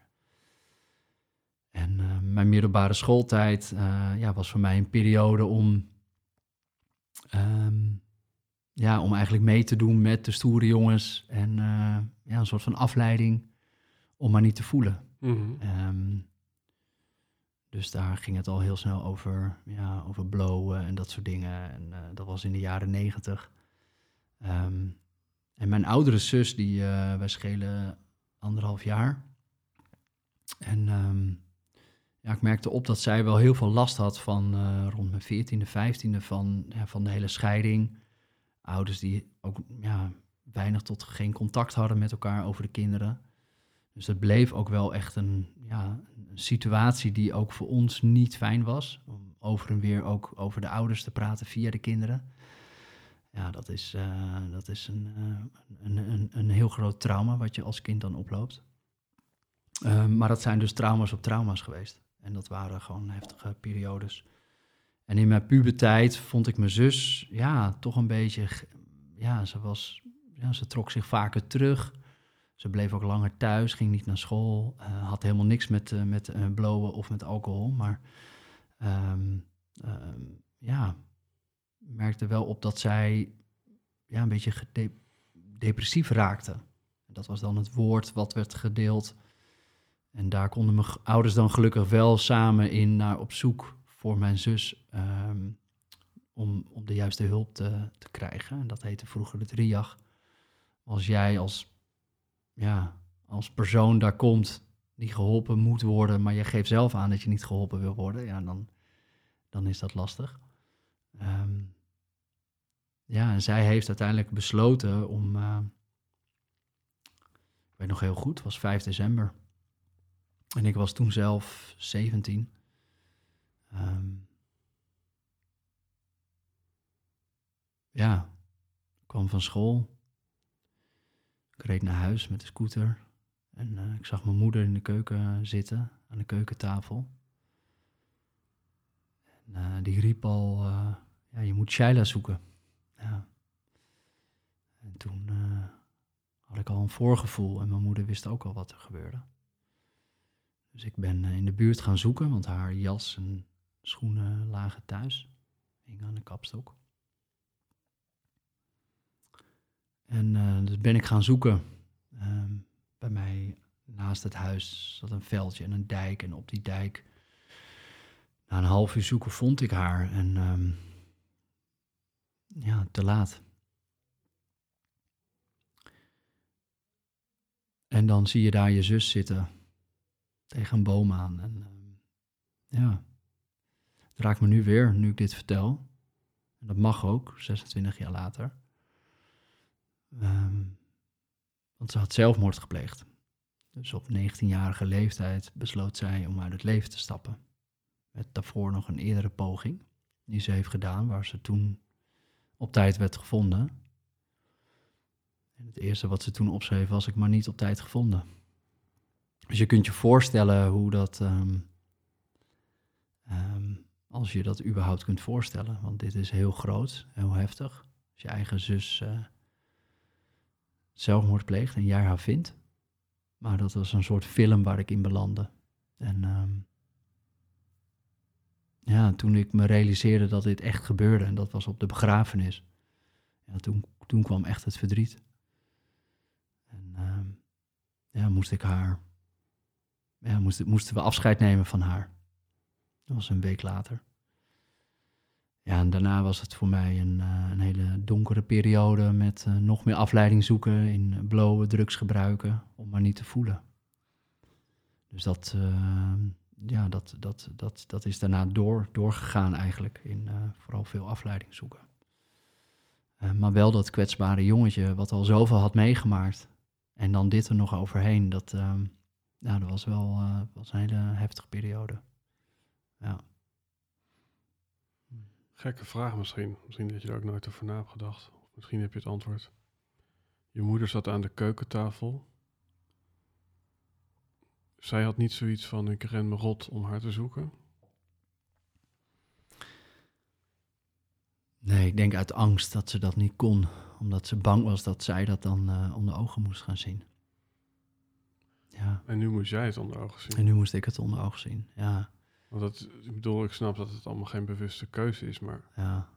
En mijn middelbare schooltijd ja, was voor mij een periode om Ehm, ja, om eigenlijk mee te doen met de stoere jongens. En eh, ja, een soort van afleiding om maar niet te voelen. Mhm. Ehm, dus daar ging het al heel snel over, ja, over blowen en dat soort dingen. En eh, dat was in de jaren negentig. Ehm, en mijn oudere zus, die, eh, wij schelen anderhalf jaar. En ehm, ja, ik merkte op dat zij wel heel veel last had van eh, rond mijn veertiende, vijftiende van, ja, van de hele scheiding. Ouders die ook ja, weinig tot geen contact hadden met elkaar over de kinderen. Dus dat bleef ook wel echt een, ja, een situatie die ook voor ons niet fijn was. Om over en weer ook over de ouders te praten via de kinderen. Ja, dat is, eh, dat is een, eh, een, een, een heel groot trauma wat je als kind dan oploopt. Eh, maar dat zijn dus trauma's op trauma's geweest. En dat waren gewoon heftige periodes. En in mijn puberteit vond ik mijn zus, ja, toch een beetje, ja, ze was, ja, ze trok zich vaker terug. Ze bleef ook langer thuis, ging niet naar school, eh, had helemaal niks met, eh, met eh, blowen of met alcohol. Maar ehm, ehm, ja, merkte wel op dat zij ja, een beetje depressief raakte. Dat was dan het woord wat werd gedeeld. En daar konden mijn ouders dan gelukkig wel samen in naar op zoek voor mijn zus. ehm, om, om de juiste hulp te, te krijgen. En dat heette vroeger het RIAG. Als jij als, ja, als persoon daar komt die geholpen moet worden, maar je geeft zelf aan dat je niet geholpen wil worden, ja, dan, dan is dat lastig. Ehm, ja, en zij heeft uiteindelijk besloten om. eh, ik weet nog heel goed, het was 5 december. En ik was toen zelf 17. Ehm, ja, ik kwam van school. Ik reed naar huis met de scooter. En eh, ik zag mijn moeder in de keuken zitten, aan de keukentafel. En eh, die riep al, eh, ja, je moet Shaila zoeken. Ja. En toen had ik al een voorgevoel en mijn moeder wist ook al wat er gebeurde. Dus ik ben eh, in de buurt gaan zoeken, want haar jas en schoenen lagen thuis. Hing aan de kapstok. En eh, dus ben ik gaan zoeken. Ehm, bij mij naast het huis zat een veldje en een dijk. En op die dijk, na een half uur zoeken, vond ik haar. En ehm, ja, te laat. En dan zie je daar je zus zitten tegen een boom aan. En ehm, ja, het raakt me nu weer, nu ik dit vertel. En dat mag ook, 26 jaar later. Ehm, want ze had zelfmoord gepleegd. Dus op 19-jarige leeftijd besloot zij om uit het leven te stappen. Met daarvoor nog een eerdere poging die ze heeft gedaan, waar ze toen op tijd werd gevonden. En het eerste wat ze toen opschreef was ik maar niet op tijd gevonden. Dus je kunt je voorstellen hoe dat, ehm, ehm, als je dat überhaupt kunt voorstellen, want dit is heel groot, heel heftig. Als je eigen zus eh, zelfmoord pleegt en jij haar vindt. Maar dat was een soort film waar ik in belandde. En ehm, ja, toen ik me realiseerde dat dit echt gebeurde, en dat was op de begrafenis, ja, toen, toen kwam echt het verdriet. En ja, moest ik haar, ja, moest, moesten we afscheid nemen van haar. Dat was een week later. Ja, en daarna was het voor mij een, eh, een hele donkere periode met eh, nog meer afleiding zoeken in blowen, drugs gebruiken, om maar niet te voelen. Dus dat, eh, ja, dat, dat, dat, dat is daarna door, doorgegaan eigenlijk, in vooral veel afleiding zoeken. Maar wel dat kwetsbare jongetje wat al zoveel had meegemaakt en dan dit er nog overheen, dat, ja, dat was wel eh, was een hele heftige periode. Ja. Gekke vraag misschien. Misschien dat je er ook nooit over na hebt gedacht. Of misschien heb je het antwoord. Je moeder zat aan de keukentafel. Zij had niet zoiets van ik ren me rot om haar te zoeken. Nee, ik denk uit angst dat ze dat niet kon. Omdat ze bang was dat zij dat dan eh onder ogen moest gaan zien. Ja, En nu moest jij het onder ogen zien. en nu moest ik het onder ogen zien. Ja, Want dat, ik bedoel, ik snap dat het allemaal geen bewuste keuze is, maar, ja.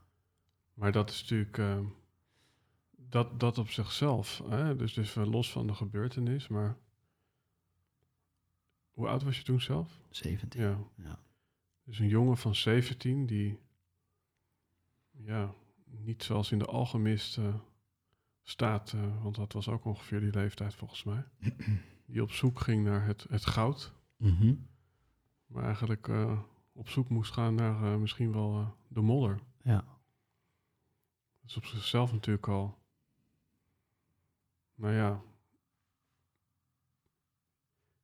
maar dat is natuurlijk eh, dat, dat op zichzelf. Hè? Dus, dus los van de gebeurtenis, maar hoe oud was je toen zelf? 17. Ja. Ja. Dus een jongen van 17 die, ja, niet zoals in de alchemist eh, staat, eh, want dat was ook ongeveer die leeftijd volgens mij, die op zoek ging naar het, het goud, Mhm. maar eigenlijk eh, op zoek moest gaan naar eh, misschien wel eh, de modder. Ja. Dat is op zichzelf natuurlijk al, nou ja,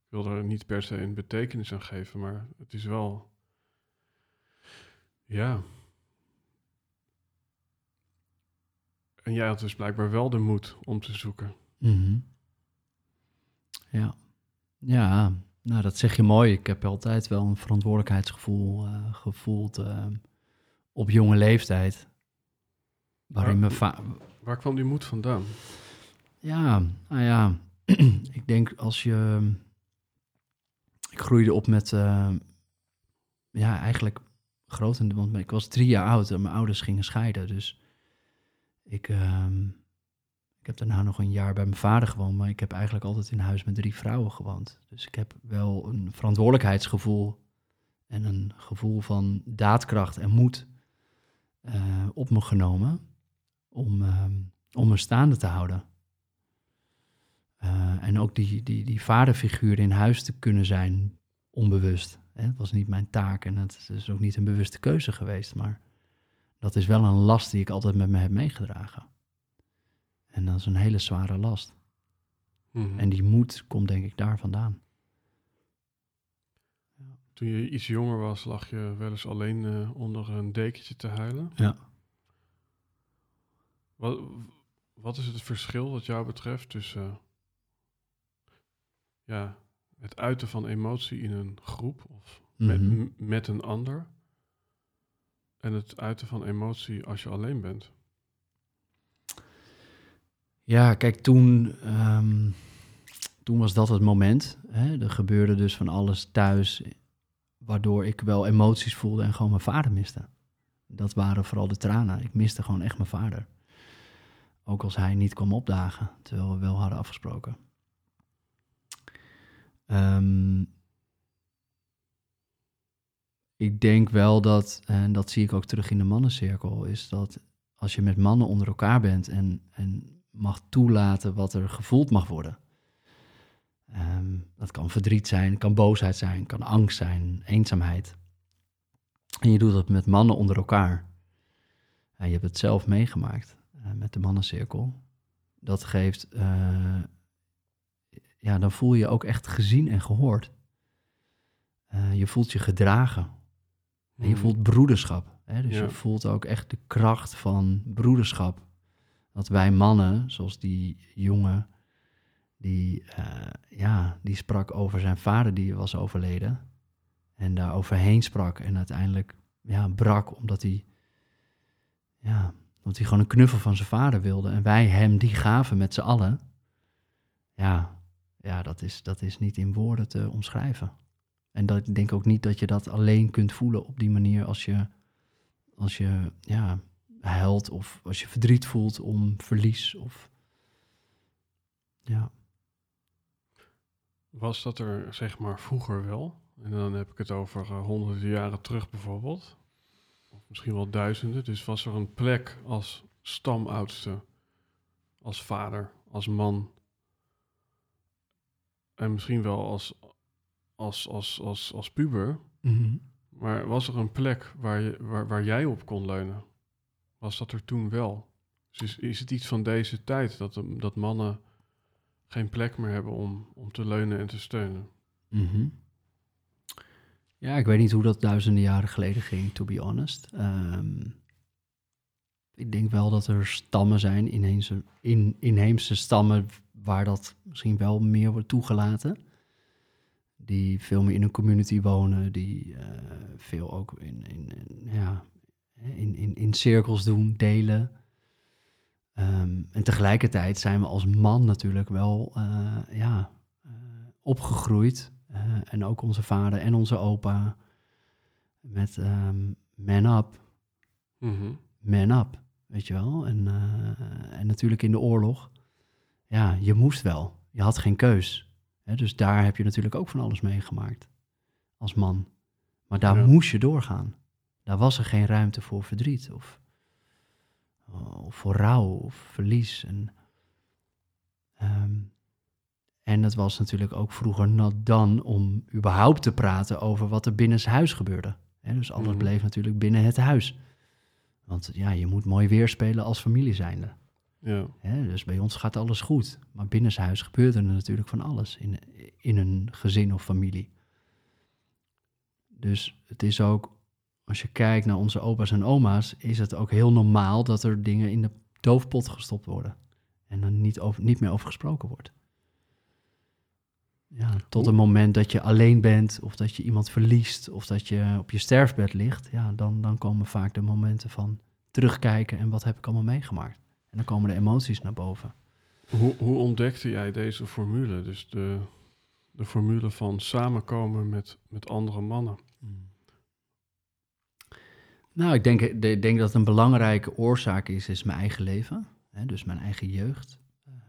ik wil er niet per se een betekenis aan geven, maar het is wel, ja. En jij had dus blijkbaar wel de moed om te zoeken. Mhm. Ja. Ja, nou dat zeg je mooi. Ik heb altijd wel een verantwoordelijkheidsgevoel eh, gevoeld eh, op jonge leeftijd. Waarin Maar- mijn Waar kwam die moed vandaan? Ja, nou ja, ik denk als je. Ik groeide op met. eh, ja, eigenlijk groot. Want ik was drie jaar oud en mijn ouders gingen scheiden. Dus ik. ehm, ik heb daarna nog een jaar bij mijn vader gewoond. Maar ik heb eigenlijk altijd in huis met drie vrouwen gewoond. Dus ik heb wel een verantwoordelijkheidsgevoel. En een gevoel van daadkracht en moed eh, op me genomen. Om, ehm, om me staande te houden. Eh, en ook die, die, die vaderfiguur in huis te kunnen zijn, onbewust. Hè? Het was niet mijn taak en het is ook niet een bewuste keuze geweest. Maar Dat is wel een last die ik altijd met me heb meegedragen. En dat is een hele zware last. Mhm. En die moed komt denk ik daar vandaan. Toen je iets jonger was, lag je wel eens alleen eh, onder een dekentje te huilen. Ja. Wat, wat is het verschil wat jou betreft tussen eh, ja, het uiten van emotie in een groep of met, Mhm. met een ander en het uiten van emotie als je alleen bent? Ja, kijk, toen, ehm, toen was dat het moment. Hè? Er gebeurde dus van alles thuis, waardoor ik wel emoties voelde en gewoon mijn vader miste. Dat waren vooral de tranen. Ik miste gewoon echt mijn vader. Ook als hij niet kwam opdagen, terwijl we wel hadden afgesproken. Ehm, ik denk wel dat, en dat zie ik ook terug in de mannencirkel, is dat als je met mannen onder elkaar bent en, en mag toelaten wat er gevoeld mag worden. Ehm, dat kan verdriet zijn, kan boosheid zijn, kan angst zijn, eenzaamheid. En je doet dat met mannen onder elkaar. Ja, je hebt het zelf meegemaakt eh, met de mannencirkel. Dat geeft, eh, ja, dan voel je je ook echt gezien en gehoord. Eh, je voelt je gedragen. En je Mhm. voelt broederschap. Hè? Dus Ja. je voelt ook echt de kracht van broederschap. Dat wij mannen, zoals die jongen, die, eh, ja, die sprak over zijn vader die was overleden. En daar overheen sprak en uiteindelijk ja, brak omdat hij, ja, omdat hij gewoon een knuffel van zijn vader wilde. En wij hem die gaven met z'n allen. Ja, ja dat, is, dat is niet in woorden te omschrijven. En dat, ik denk ook niet dat je dat alleen kunt voelen op die manier als je, als je ja, huilt of als je verdriet voelt om verlies. Of, ja. Was dat er zeg maar vroeger wel? En dan heb ik het over eh, honderden jaren terug bijvoorbeeld. Of misschien wel duizenden. Dus was er een plek als stamoudste, als vader, als man. En misschien wel als, als, als, als, als puber. Maar was er een plek waar, je, waar, waar jij op kon leunen? Was dat er toen wel? Dus is, is het iets van deze tijd dat, dat mannen geen plek meer hebben om, om te leunen en te steunen? Mhm. Ja, ik weet niet hoe dat duizenden jaren geleden ging, to be honest. Ehm, ik denk wel dat er stammen zijn, inheemse, in, inheemse stammen, waar dat misschien wel meer wordt toegelaten. Die veel meer in een community wonen, die eh, veel ook in, in, in, ja, in, in, in cirkels doen, delen. Ehm, en tegelijkertijd zijn we als man natuurlijk wel eh, ja, eh, opgegroeid. eh, en ook onze vader en onze opa met ehm, man up, Mhm. man up, weet je wel. En, en natuurlijk in de oorlog, ja, je moest wel. Je had geen keus. Hè? Dus daar heb je natuurlijk ook van alles meegemaakt als man. Maar daar Ja. moest je doorgaan. Daar was er geen ruimte voor verdriet of, of voor rouw of verlies. En, ehm, en het was natuurlijk ook vroeger not dan om überhaupt te praten over wat er binnenshuis gebeurde. Hè? Dus alles Mhm. bleef natuurlijk binnen het huis. Want ja, je moet mooi weerspelen als familie zijnde. Ja. Dus bij ons gaat alles goed. Maar binnenshuis gebeurt er natuurlijk van alles in, in een gezin of familie. Dus het is ook, als je kijkt naar onze opa's en oma's, is het ook heel normaal dat er dingen in de doofpot gestopt worden. En er niet, over, niet meer over gesproken wordt. Ja, tot een moment dat je alleen bent, of dat je iemand verliest, of dat je op je sterfbed ligt. Ja, dan, dan komen vaak de momenten van terugkijken en wat heb ik allemaal meegemaakt. En dan komen de emoties naar boven. Hoe, hoe ontdekte jij deze formule? Dus de, de formule van samenkomen met, met andere mannen. Nou, ik denk, ik denk dat een belangrijke oorzaak is, is mijn eigen leven. Hè, dus mijn eigen jeugd.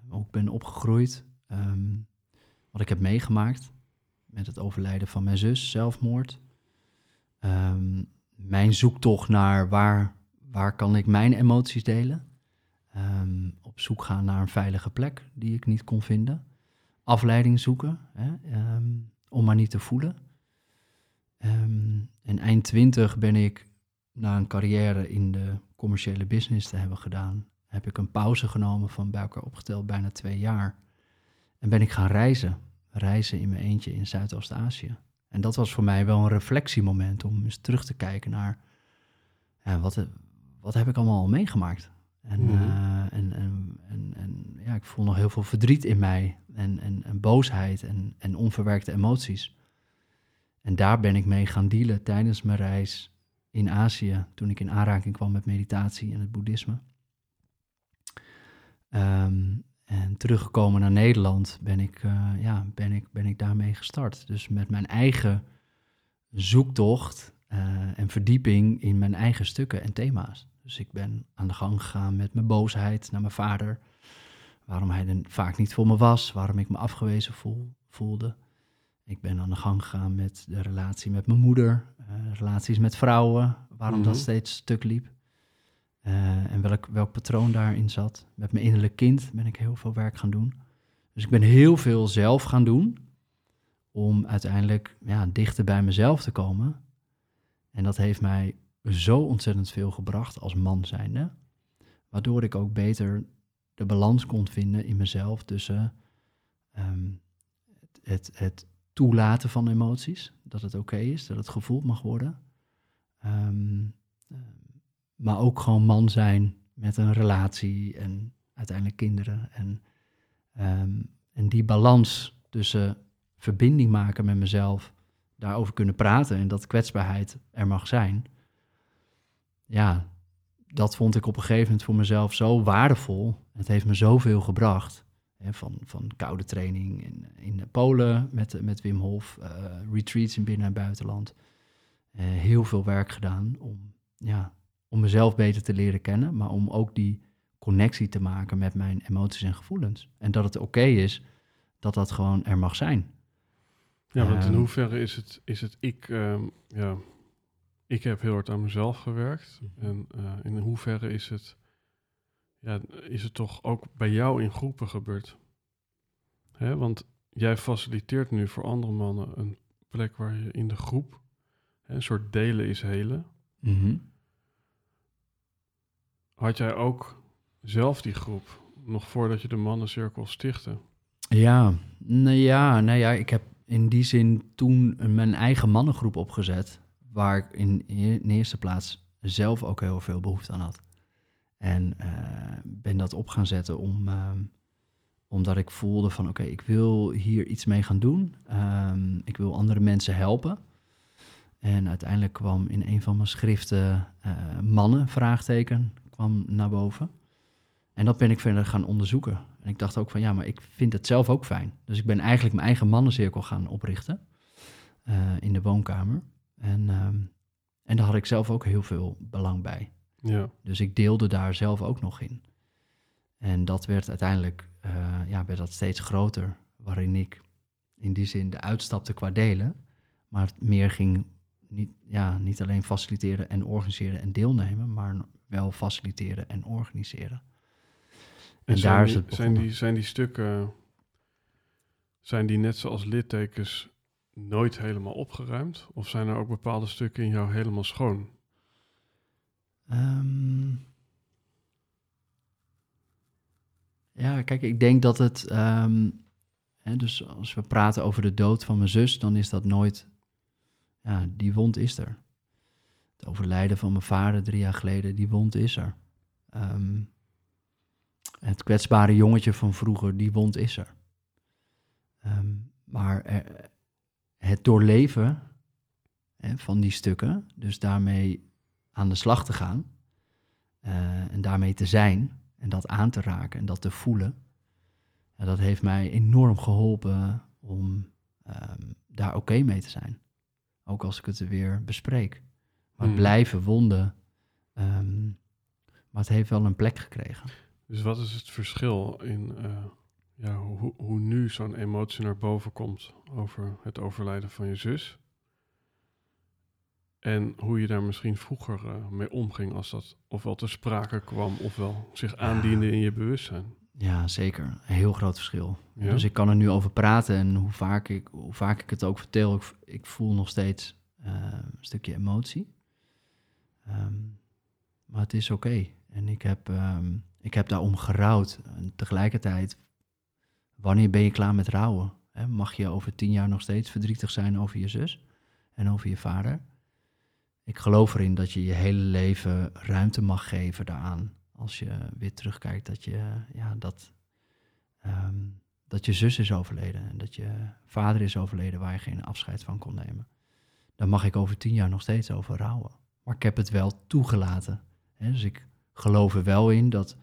Hoe ik ben opgegroeid. ehm, wat ik heb meegemaakt met het overlijden van mijn zus, zelfmoord. Ehm, mijn zoektocht naar waar, waar kan ik mijn emoties delen. Ehm, op zoek gaan naar een veilige plek die ik niet kon vinden. Afleiding zoeken, hè, om maar niet te voelen. En eind twintig ben ik na een carrière in de commerciële business te hebben gedaan, heb ik een pauze genomen van bij elkaar opgeteld bijna twee jaar. En ben ik gaan reizen. Reizen in mijn eentje in Zuidoost-Azië. En dat was voor mij wel een reflectiemoment om eens terug te kijken naar ja, wat, wat heb ik allemaal al meegemaakt. En, Mhm. eh, en, en, en, en ja, ik voel nog heel veel verdriet in mij en, en, en boosheid en, en onverwerkte emoties. En daar ben ik mee gaan dealen tijdens mijn reis in Azië, toen ik in aanraking kwam met meditatie en het boeddhisme. Ehm, en teruggekomen naar Nederland ben ik, eh, ja, ben, ik, ben ik daarmee gestart. Dus met mijn eigen zoektocht eh, en verdieping in mijn eigen stukken en thema's. Dus ik ben aan de gang gegaan met mijn boosheid naar mijn vader. Waarom hij er vaak niet voor me was, waarom ik me afgewezen voel, voelde. Ik ben aan de gang gegaan met de relatie met mijn moeder, eh, relaties met vrouwen, waarom dat Mhm. steeds stuk liep. Eh, en welk, welk patroon daarin zat. Met mijn innerlijk kind ben ik heel veel werk gaan doen. Dus ik ben heel veel zelf gaan doen om uiteindelijk ja, dichter bij mezelf te komen. En dat heeft mij zo ontzettend veel gebracht als man zijnde. Waardoor ik ook beter de balans kon vinden in mezelf tussen ehm, het, het, het toelaten van emoties. Dat het oké is, dat het gevoeld mag worden. Ehm, ehm, maar ook gewoon man zijn met een relatie en uiteindelijk kinderen. En, ehm, en die balans tussen verbinding maken met mezelf, daarover kunnen praten en dat kwetsbaarheid er mag zijn. Ja, dat vond ik op een gegeven moment voor mezelf zo waardevol. Het heeft me zoveel gebracht. Van, van koude training in, in Polen met, met Wim Hof, eh, retreats in binnen- en buitenland. Eh, heel veel werk gedaan om, ja, om mezelf beter te leren kennen, maar om ook die connectie te maken met mijn emoties en gevoelens. En dat het oké is dat dat gewoon er mag zijn. Ja, want in Ehm. hoeverre is het, is het ik, ehm, ja, ik heb heel hard aan mezelf gewerkt. Mhm. En eh, in hoeverre is het, ja, is het toch ook bij jou in groepen gebeurd? Hè, want jij faciliteert nu voor andere mannen een plek waar je in de groep, hè, een soort delen is helen. Had jij ook zelf die groep, nog voordat je de mannencirkel stichtte? Ja, nou ja, nou ja, ik heb in die zin toen mijn eigen mannengroep opgezet, waar ik in, in de eerste plaats zelf ook heel veel behoefte aan had. En eh, ben dat op gaan zetten om, ehm, omdat ik voelde van oké, ik wil hier iets mee gaan doen. Ehm, ik wil andere mensen helpen. En uiteindelijk kwam in een van mijn schriften eh, mannen, vraagteken, kwam naar boven. En dat ben ik verder gaan onderzoeken. En ik dacht ook van ja, maar ik vind het zelf ook fijn. Dus ik ben eigenlijk mijn eigen mannencirkel gaan oprichten eh, in de woonkamer. En, ehm, en daar had ik zelf ook heel veel belang bij. Ja, Dus ik deelde daar zelf ook nog in. En dat werd uiteindelijk, eh, ja, werd dat steeds groter. Waarin ik in die zin de uitstapte qua delen. Maar het meer ging niet, ja, niet alleen faciliteren en organiseren en deelnemen. Maar wel faciliteren en organiseren. En, daar die, is het zijn die, zijn die stukken, zijn die net zoals littekens nooit helemaal opgeruimd? Of zijn er ook bepaalde stukken in jou helemaal schoon? Ehm, ja, kijk, ik denk dat het. ehm, hè, dus als we praten over de dood van mijn zus, dan is dat nooit. Ja, die wond is er. Het overlijden van mijn vader drie jaar geleden, die wond is er. Ehm, het kwetsbare jongetje van vroeger, die wond is er. Maar er- het doorleven hè, van die stukken, dus daarmee aan de slag te gaan eh, en daarmee te zijn en dat aan te raken en dat te voelen, ja, dat heeft mij enorm geholpen om ehm, daar oké mee te zijn. Ook als ik het weer bespreek. Maar Hmm. blijven wonden, ehm, maar het heeft wel een plek gekregen. Dus wat is het verschil in eh, ja, hoe, hoe nu zo'n emotie naar boven komt over het overlijden van je zus? En hoe je daar misschien vroeger eh, mee omging als dat ofwel ter sprake kwam ofwel zich aandiende in je bewustzijn. Ja, zeker. Een heel groot verschil. Ja? Dus ik kan er nu over praten en hoe vaak ik, hoe vaak ik het ook vertel, ik, ik voel nog steeds eh, een stukje emotie. Ehm, maar het is oké. En ik heb, ehm, ik heb daarom gerouwd. En tegelijkertijd, wanneer ben je klaar met rouwen? Hè? Mag je over tien jaar nog steeds verdrietig zijn over je zus en over je vader? Ik geloof erin dat je je hele leven ruimte mag geven daaraan. Als je weer terugkijkt dat je, ja, dat, ehm, dat je zus is overleden en dat je vader is overleden waar je geen afscheid van kon nemen. Dan mag ik over tien jaar nog steeds over rouwen. Maar ik heb het wel toegelaten. Hè? Dus ik geloof er wel in dat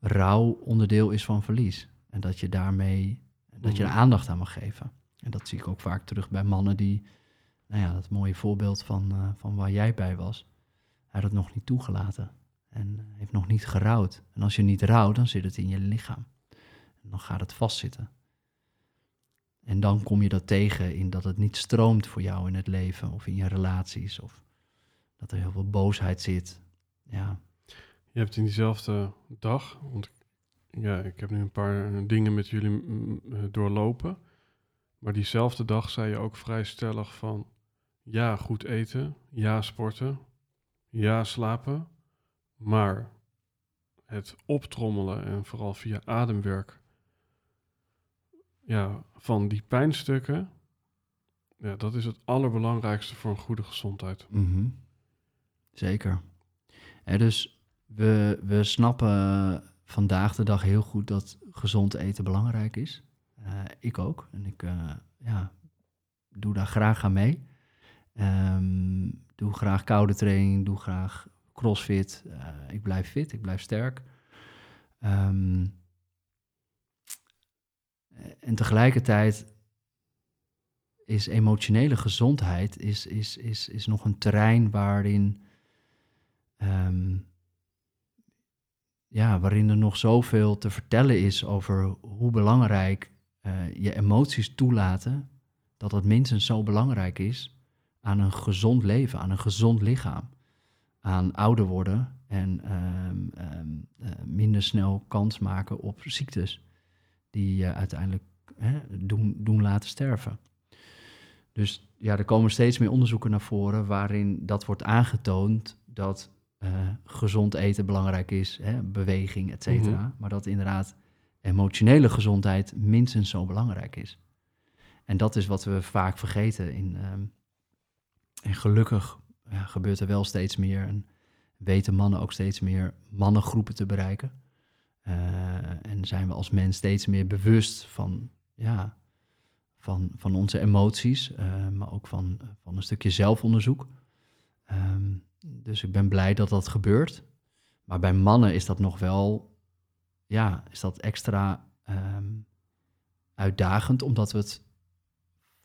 rouw onderdeel is van verlies. En dat je daarmee dat je er Mhm. aandacht aan mag geven. En dat zie ik ook vaak terug bij mannen die, nou ja, dat mooie voorbeeld van, eh, van waar jij bij was. Hij had het nog niet toegelaten en heeft nog niet gerouwd. En als je niet rouwt, dan zit het in je lichaam. En dan gaat het vastzitten. En dan kom je dat tegen in dat het niet stroomt voor jou in het leven of in je relaties. Of dat er heel veel boosheid zit. Ja, Je hebt in diezelfde dag, want ja, ik heb nu een paar dingen met jullie mm, eh, doorlopen. Maar diezelfde dag zei je ook vrij stellig van ja, goed eten, ja, sporten, ja, slapen. Maar het optrommelen en vooral via ademwerk ja, van die pijnstukken, ja, dat is het allerbelangrijkste voor een goede gezondheid. Mhm. Zeker. Hè, dus we, we snappen vandaag de dag heel goed dat gezond eten belangrijk is. Eh, ik ook. En ik eh, ja, doe daar graag aan mee. Ehm, doe graag koude training, doe graag crossfit. Eh, ik blijf fit, ik blijf sterk. Ehm, en tegelijkertijd is emotionele gezondheid is, is, is, is nog een terrein waarin, ehm, ja, waarin er nog zoveel te vertellen is over hoe belangrijk eh, je emoties toelaten, dat het minstens zo belangrijk is aan een gezond leven, aan een gezond lichaam, aan ouder worden en ehm, ehm, eh, minder snel kans maken op ziektes die je uiteindelijk hè, doen, doen laten sterven. Dus ja, er komen steeds meer onderzoeken naar voren waarin dat wordt aangetoond dat eh, gezond eten belangrijk is, hè, beweging, et cetera. Mhm. Maar dat inderdaad emotionele gezondheid minstens zo belangrijk is. En dat is wat we vaak vergeten. In, ehm, en gelukkig gebeurt er wel steeds meer en weten mannen ook steeds meer mannengroepen te bereiken. Eh, en zijn we als mens steeds meer bewust van, ja, van, van onze emoties, eh, maar ook van, van een stukje zelfonderzoek. Ehm, dus ik ben blij dat dat gebeurt. Maar bij mannen is dat nog wel, ja, is dat extra ehm, uitdagend, omdat we het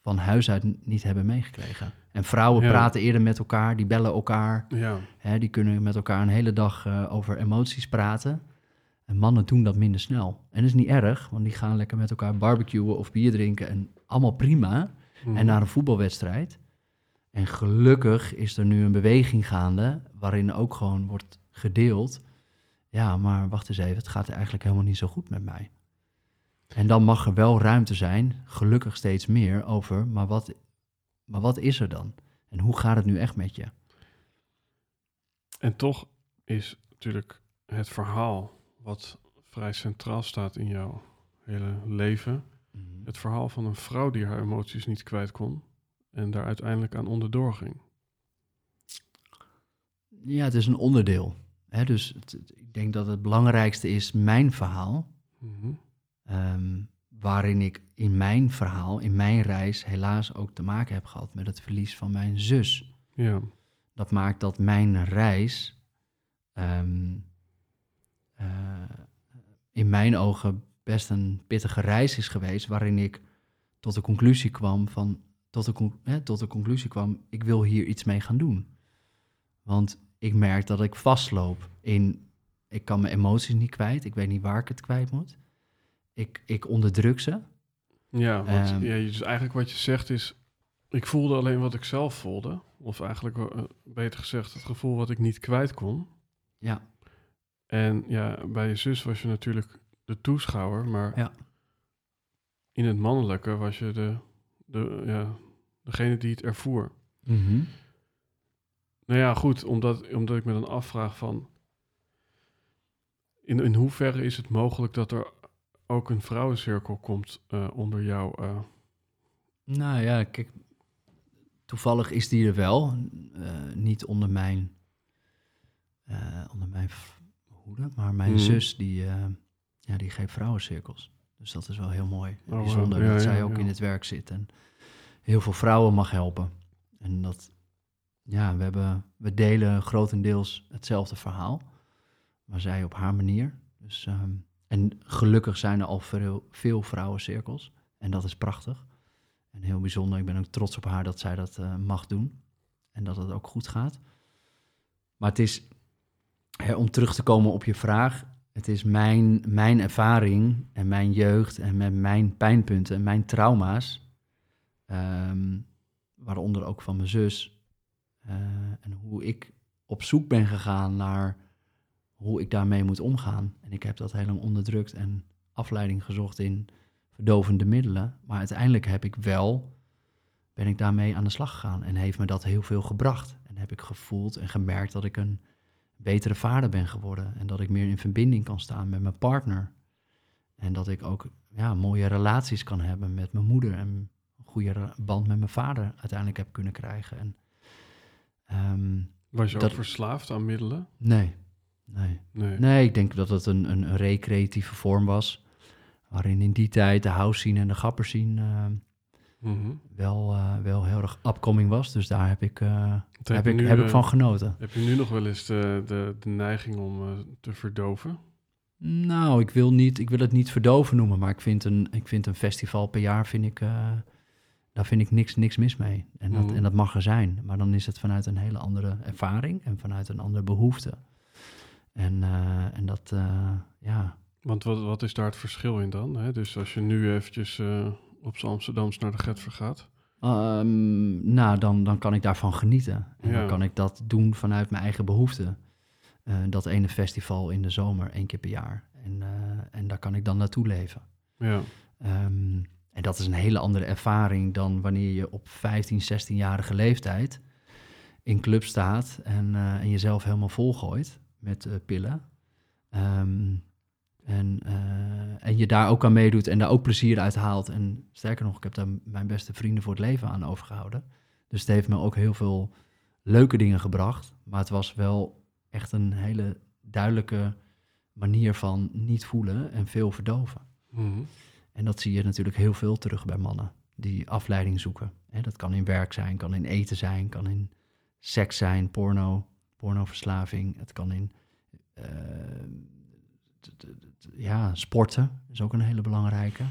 van huis uit niet hebben meegekregen. En vrouwen Ja. praten eerder met elkaar, die bellen elkaar. Ja, Hè, die kunnen met elkaar een hele dag eh, over emoties praten. En mannen doen dat minder snel. En dat is niet erg, want die gaan lekker met elkaar barbecuen of bier drinken. En allemaal prima. Mhm. En naar een voetbalwedstrijd. En gelukkig is er nu een beweging gaande waarin ook gewoon wordt gedeeld. Ja, maar wacht eens even, het gaat eigenlijk helemaal niet zo goed met mij. En dan mag er wel ruimte zijn, gelukkig steeds meer, over, maar wat, maar wat is er dan? En hoe gaat het nu echt met je? En toch is natuurlijk het verhaal wat vrij centraal staat in jouw hele leven. Het verhaal van een vrouw die haar emoties niet kwijt kon en daar uiteindelijk aan onderdoor ging. Ja, het is een onderdeel. Hè? Dus het- ik denk dat het belangrijkste is mijn verhaal. Mhm. ehm, waarin ik in mijn verhaal, in mijn reis, helaas ook te maken heb gehad met het verlies van mijn zus. Ja, Dat maakt dat mijn reis ehm, eh, in mijn ogen best een pittige reis is geweest, waarin ik tot de conclusie kwam van tot de, hè, tot de conclusie kwam, ik wil hier iets mee gaan doen. Want ik merk dat ik vastloop in, ik kan mijn emoties niet kwijt, ik weet niet waar ik het kwijt moet. Ik, ik onderdruk ze. ja, want, Ehm. ja, dus eigenlijk wat je zegt is, ik voelde alleen wat ik zelf voelde. Of eigenlijk, eh, beter gezegd, het gevoel wat ik niet kwijt kon. Ja, En ja, bij je zus was je natuurlijk de toeschouwer, maar Ja. in het mannelijke was je de, de, ja, degene die het ervoer. Nou Nou ja, goed, omdat, omdat ik me dan afvraag van... In, in hoeverre is het mogelijk dat er ook een vrouwencirkel komt eh, onder jou? eh, Nou ja, kijk, toevallig is die er wel. eh, niet onder mijn, onder mijn hoede, maar mijn Mhm. zus die, ja, die geeft vrouwencirkels. Dus dat is wel heel mooi. wow. bijzonder Ja, dat ja, zij ook in het werk zit en heel veel vrouwen mag helpen. En dat, ja, we, hebben, we delen grotendeels hetzelfde verhaal, maar zij op haar manier. Dus, ehm, en gelukkig zijn er al veel, veel vrouwencirkels en dat is prachtig. En heel bijzonder. Ik ben ook trots op haar dat zij dat eh, mag doen. En dat het ook goed gaat. Maar het is, hè, om terug te komen op je vraag. Het is mijn, mijn ervaring en mijn jeugd en met mijn pijnpunten en mijn trauma's. ehm, waaronder ook van mijn zus. eh, en hoe ik op zoek ben gegaan naar hoe ik daarmee moet omgaan. En ik heb dat heel lang onderdrukt en afleiding gezocht in verdovende middelen. Maar uiteindelijk heb ik wel, ben ik daarmee aan de slag gegaan en heeft me dat heel veel gebracht. En heb ik gevoeld en gemerkt dat ik een betere vader ben geworden en dat ik meer in verbinding kan staan met mijn partner. En dat ik ook ja, mooie relaties kan hebben met mijn moeder en een goede band met mijn vader uiteindelijk heb kunnen krijgen. En, ehm, was je dat- ook verslaafd aan middelen? nee, nee. Nee. Nee, ik denk dat het een, een, recreatieve vorm was. Waarin in die tijd de house scene en de gapper scene eh, Mhm. wel, eh, wel heel erg upcoming was. Dus daar heb ik, eh, heb ik, nu, heb ik van genoten. Heb je nu nog wel eens de, de, de neiging om te verdoven? Nou, ik wil, niet, ik wil het niet verdoven noemen, maar ik vind een, ik vind een festival per jaar, vind ik, daar vind ik niks, niks mis mee. En dat, Mhm. en dat mag er zijn. Maar dan is het vanuit een hele andere ervaring en vanuit een andere behoefte. En, eh, en dat, eh, ja, Want wat, wat is daar het verschil in dan? Hè? Dus als je nu eventjes eh, op z'n Amsterdams naar de Getver gaat. Ehm, nou, dan, dan kan ik daarvan genieten. En Ja. dan kan ik dat doen vanuit mijn eigen behoeften. Eh, dat ene festival in de zomer, één keer per jaar. En, en daar kan ik dan naartoe leven. Ja, Ehm, en dat is een hele andere ervaring dan wanneer je op 15, 16-jarige leeftijd in club staat en, en jezelf helemaal volgooit met eh, pillen. Ehm, en, eh, en je daar ook aan meedoet en daar ook plezier uit haalt. En sterker nog, ik heb daar mijn beste vrienden voor het leven aan overgehouden. Dus het heeft me ook heel veel leuke dingen gebracht. Maar het was wel echt een hele duidelijke manier van niet voelen en veel verdoven. Mhm. En dat zie je natuurlijk heel veel terug bij mannen die afleiding zoeken. Dat kan in werk zijn, kan in eten zijn, kan in seks zijn, porno, pornoverslaving. Het kan in eh, ja, sporten is ook een hele belangrijke.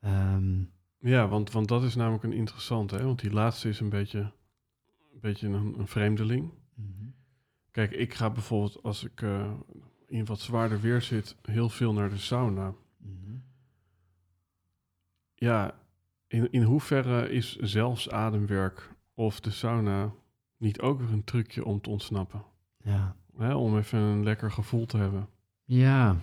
Ehm, ja want, want dat is namelijk een interessante. Hè? Want die laatste is een beetje een, beetje een, een vreemdeling. mhm. Kijk, ik ga bijvoorbeeld als ik eh, in wat zwaarder weer zit, heel veel naar de sauna. Mhm. Ja, in, in hoeverre is zelfs ademwerk of de sauna niet ook weer een trucje om te ontsnappen? Ja. Hè? Om even een lekker gevoel te hebben. ja,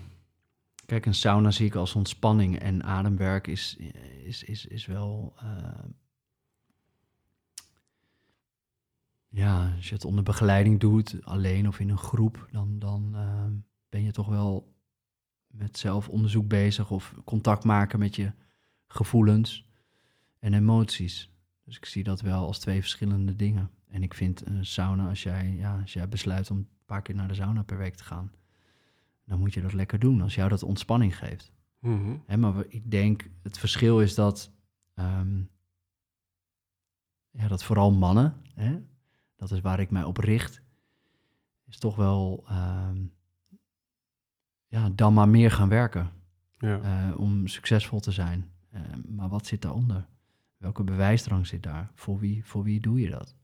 kijk, een sauna zie ik als ontspanning en ademwerk is, is, is, is wel... eh, ja, als je het onder begeleiding doet, alleen of in een groep, dan, dan eh, ben je toch wel met zelfonderzoek bezig of contact maken met je gevoelens en emoties. Dus ik zie dat wel als twee verschillende dingen. En ik vind een sauna, als jij, ja, als jij besluit om een paar keer naar de sauna per week te gaan, dan moet je dat lekker doen als jou dat ontspanning geeft. Mhm. Hè, maar ik denk, het verschil is dat, ehm, ja, dat vooral mannen, hè, dat is waar ik mij op richt, is toch wel, ehm, ja, dan maar meer gaan werken Ja. eh, om succesvol te zijn. Eh, maar wat zit daaronder? Welke bewijsdrang zit daar? Voor wie, voor wie doe je dat?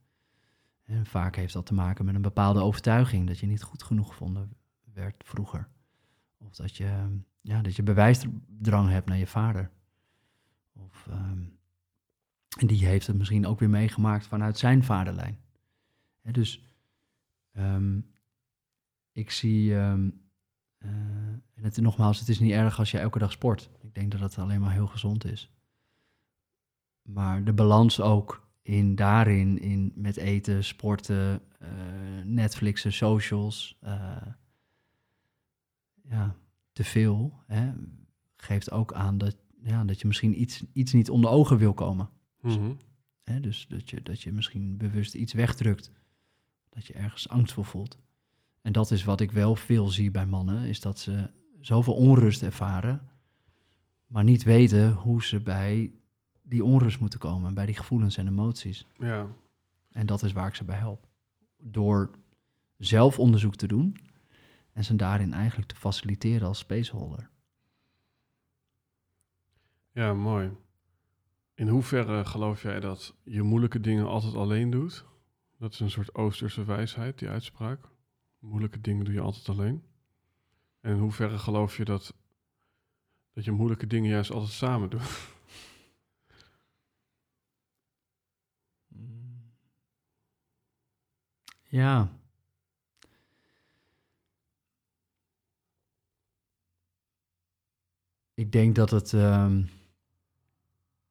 En vaak heeft dat te maken met een bepaalde overtuiging dat je niet goed genoeg gevonden werd vroeger. Of dat je, ja, dat je bewijsdrang hebt naar je vader. Of, ehm, en die heeft het misschien ook weer meegemaakt vanuit zijn vaderlijn. Dus ehm, ik zie, ehm, eh, en het, nogmaals, het is niet erg als je elke dag sport. Ik denk dat het alleen maar heel gezond is. Maar de balans ook in daarin, in, met eten, sporten, uh, Netflixen, socials, uh, ja, te veel, hè, geeft ook aan dat, ja, dat je misschien iets, iets niet onder ogen wil komen. Mhm. Hè, dus dat je, dat je misschien bewust iets wegdrukt, dat je ergens angst voor voelt. En dat is wat ik wel veel zie bij mannen, is dat ze zoveel onrust ervaren, maar niet weten hoe ze bij die onrust moeten komen, bij die gevoelens en emoties. Ja. En dat is waar ik ze bij help. Door zelf onderzoek te doen en ze daarin eigenlijk te faciliteren als spaceholder. Ja, mooi. In hoeverre geloof jij dat je moeilijke dingen altijd alleen doet? Dat is een soort Oosterse wijsheid, die uitspraak. Moeilijke dingen doe je altijd alleen. En in hoeverre geloof je dat, dat je moeilijke dingen juist altijd samen doet? Ja. Ik denk dat het, ehm,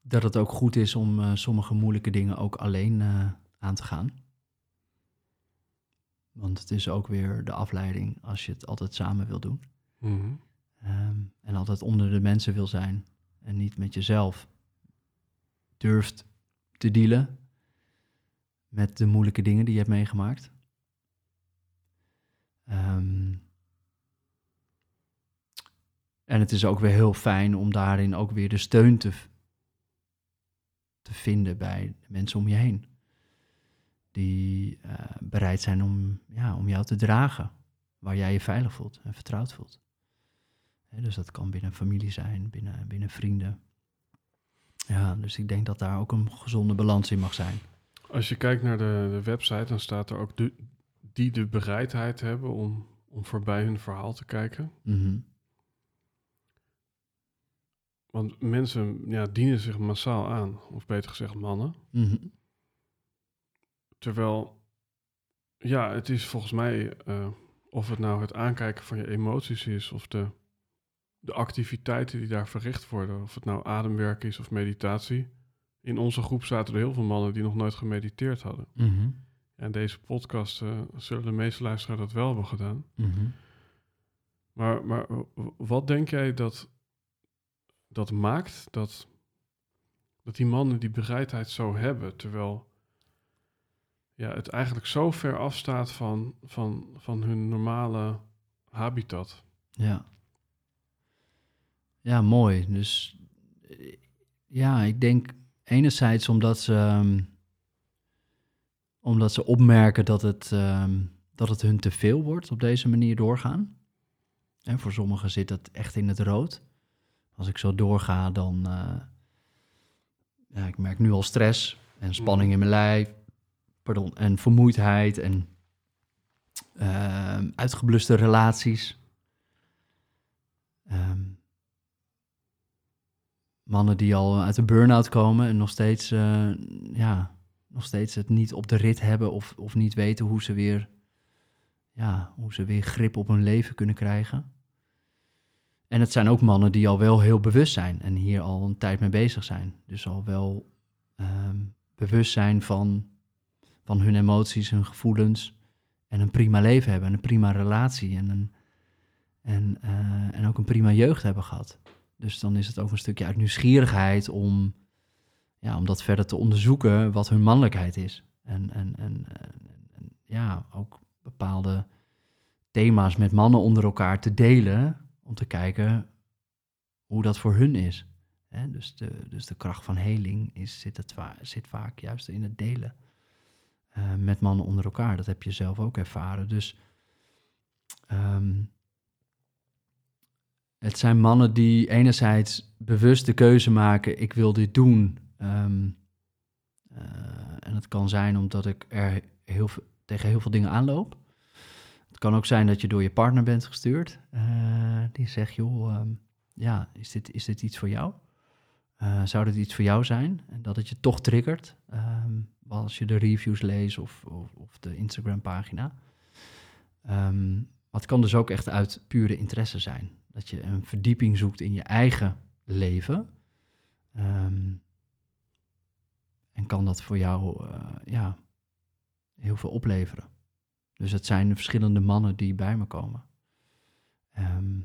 dat het ook goed is om eh, sommige moeilijke dingen ook alleen uh, aan te gaan. Want het is ook weer de afleiding als je het altijd samen wil doen. Mhm. Ehm, en altijd onder de mensen wil zijn en niet met jezelf durft te dealen met de moeilijke dingen die je hebt meegemaakt. Ehm, en het is ook weer heel fijn om daarin ook weer de steun te, te vinden bij mensen om je heen. Die uh, bereid zijn om, ja, om jou te dragen, waar jij je veilig voelt en vertrouwd voelt. dus dat kan binnen familie zijn, binnen, binnen vrienden. Ja, dus ik denk dat daar ook een gezonde balans in mag zijn. Als je kijkt naar de, de website, dan staat er ook de, die de bereidheid hebben om, om voorbij hun verhaal te kijken. Mhm. Want mensen ja, dienen zich massaal aan, of beter gezegd mannen. Mhm. Terwijl, ja, het is volgens mij, uh, of het nou het aankijken van je emoties is, of de, de activiteiten die daar verricht worden, of het nou ademwerk is of meditatie. In onze groep zaten er heel veel mannen die nog nooit gemediteerd hadden. Mhm. En deze podcast uh, zullen de meeste luisteraars dat wel hebben gedaan. Mhm. Maar, maar wat denk jij dat, dat maakt dat, dat die mannen die bereidheid zo hebben, terwijl ja, het eigenlijk zo ver afstaat van, van, van hun normale habitat? Ja. Ja, mooi. Dus ja, ik denk enerzijds omdat ze, um, omdat ze opmerken dat het, um, dat het hun te veel wordt op deze manier doorgaan. En voor sommigen zit het echt in het rood. Als ik zo doorga, dan. Uh, ja, ik merk nu al stress en spanning in mijn lijf. Pardon, en vermoeidheid en uh, uitgebluste relaties. Um, mannen die al uit een burn-out komen en nog steeds, uh, ja, nog steeds het niet op de rit hebben of, of niet weten hoe ze, weer, ja, hoe ze weer grip op hun leven kunnen krijgen. En het zijn ook mannen die al wel heel bewust zijn en hier al een tijd mee bezig zijn. Dus al wel um, bewust zijn van, van hun emoties, hun gevoelens en een prima leven hebben en een prima relatie en, een, en, uh, en ook een prima jeugd hebben gehad. Dus dan is het ook een stukje uit nieuwsgierigheid om, ja, om dat verder te onderzoeken wat hun mannelijkheid is. En, en, en, ja, ook bepaalde thema's met mannen onder elkaar te delen, om te kijken hoe dat voor hun is. Dus, de, dus de kracht van heling is, zit, zit vaak juist in het delen uh, met mannen onder elkaar. Dat heb je zelf ook ervaren. Dus um, het zijn mannen die enerzijds bewust de keuze maken, ik wil dit doen. Um, en het kan zijn omdat ik er heel tegen heel veel dingen aanloop. Het kan ook zijn dat je door je partner bent gestuurd. Uh, die zegt, joh, um, ja, is dit, is dit iets voor jou? Uh, zou dit iets voor jou zijn? En dat het je toch triggert, um, als je de reviews leest of, of, of de Instagram pagina. Um, maar het kan dus ook echt uit pure interesse zijn dat je een verdieping zoekt in je eigen leven. Um, en kan dat voor jou eh, ja, heel veel opleveren. Dus het zijn de verschillende mannen die bij me komen. Ehm,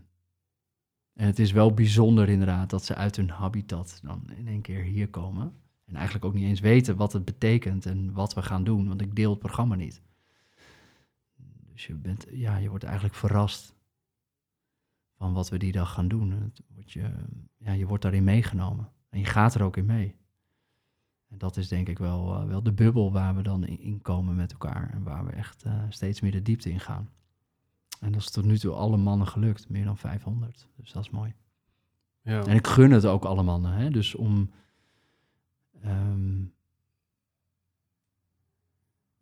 en het is wel bijzonder inderdaad dat ze uit hun habitat dan in één keer hier komen. En eigenlijk ook niet eens weten wat het betekent en wat we gaan doen, want ik deel het programma niet. Dus je, bent, ja, je wordt eigenlijk verrast van wat we die dag gaan doen. Je, ja, je wordt daarin meegenomen en je gaat er ook in mee. En dat is denk ik wel, eh, wel de bubbel waar we dan in, komen met elkaar en waar we echt uh, steeds meer de diepte in gaan. En dat is tot nu toe alle mannen gelukt, meer dan 500. Dus dat is mooi. Ja. En ik gun het ook alle mannen. Hè? Dus om. Um,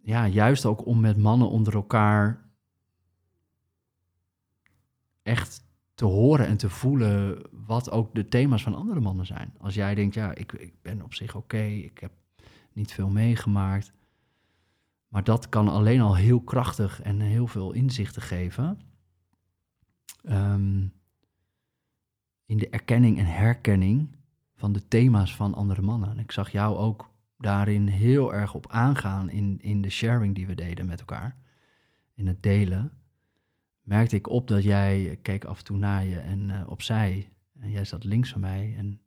ja, juist ook om met mannen onder elkaar echt te horen en te voelen wat ook de thema's van andere mannen zijn. Als jij denkt, ja, ik, ik ben op zich oké, ik heb niet veel meegemaakt. Maar dat kan alleen al heel krachtig en heel veel inzichten geven. Um, in de erkenning en herkenning van de thema's van andere mannen. En ik zag jou ook daarin heel erg op aangaan in, in de sharing die we deden met elkaar. In het delen. Merkte ik op dat jij keek af en toe naar je en uh, opzij. En jij zat links van mij. En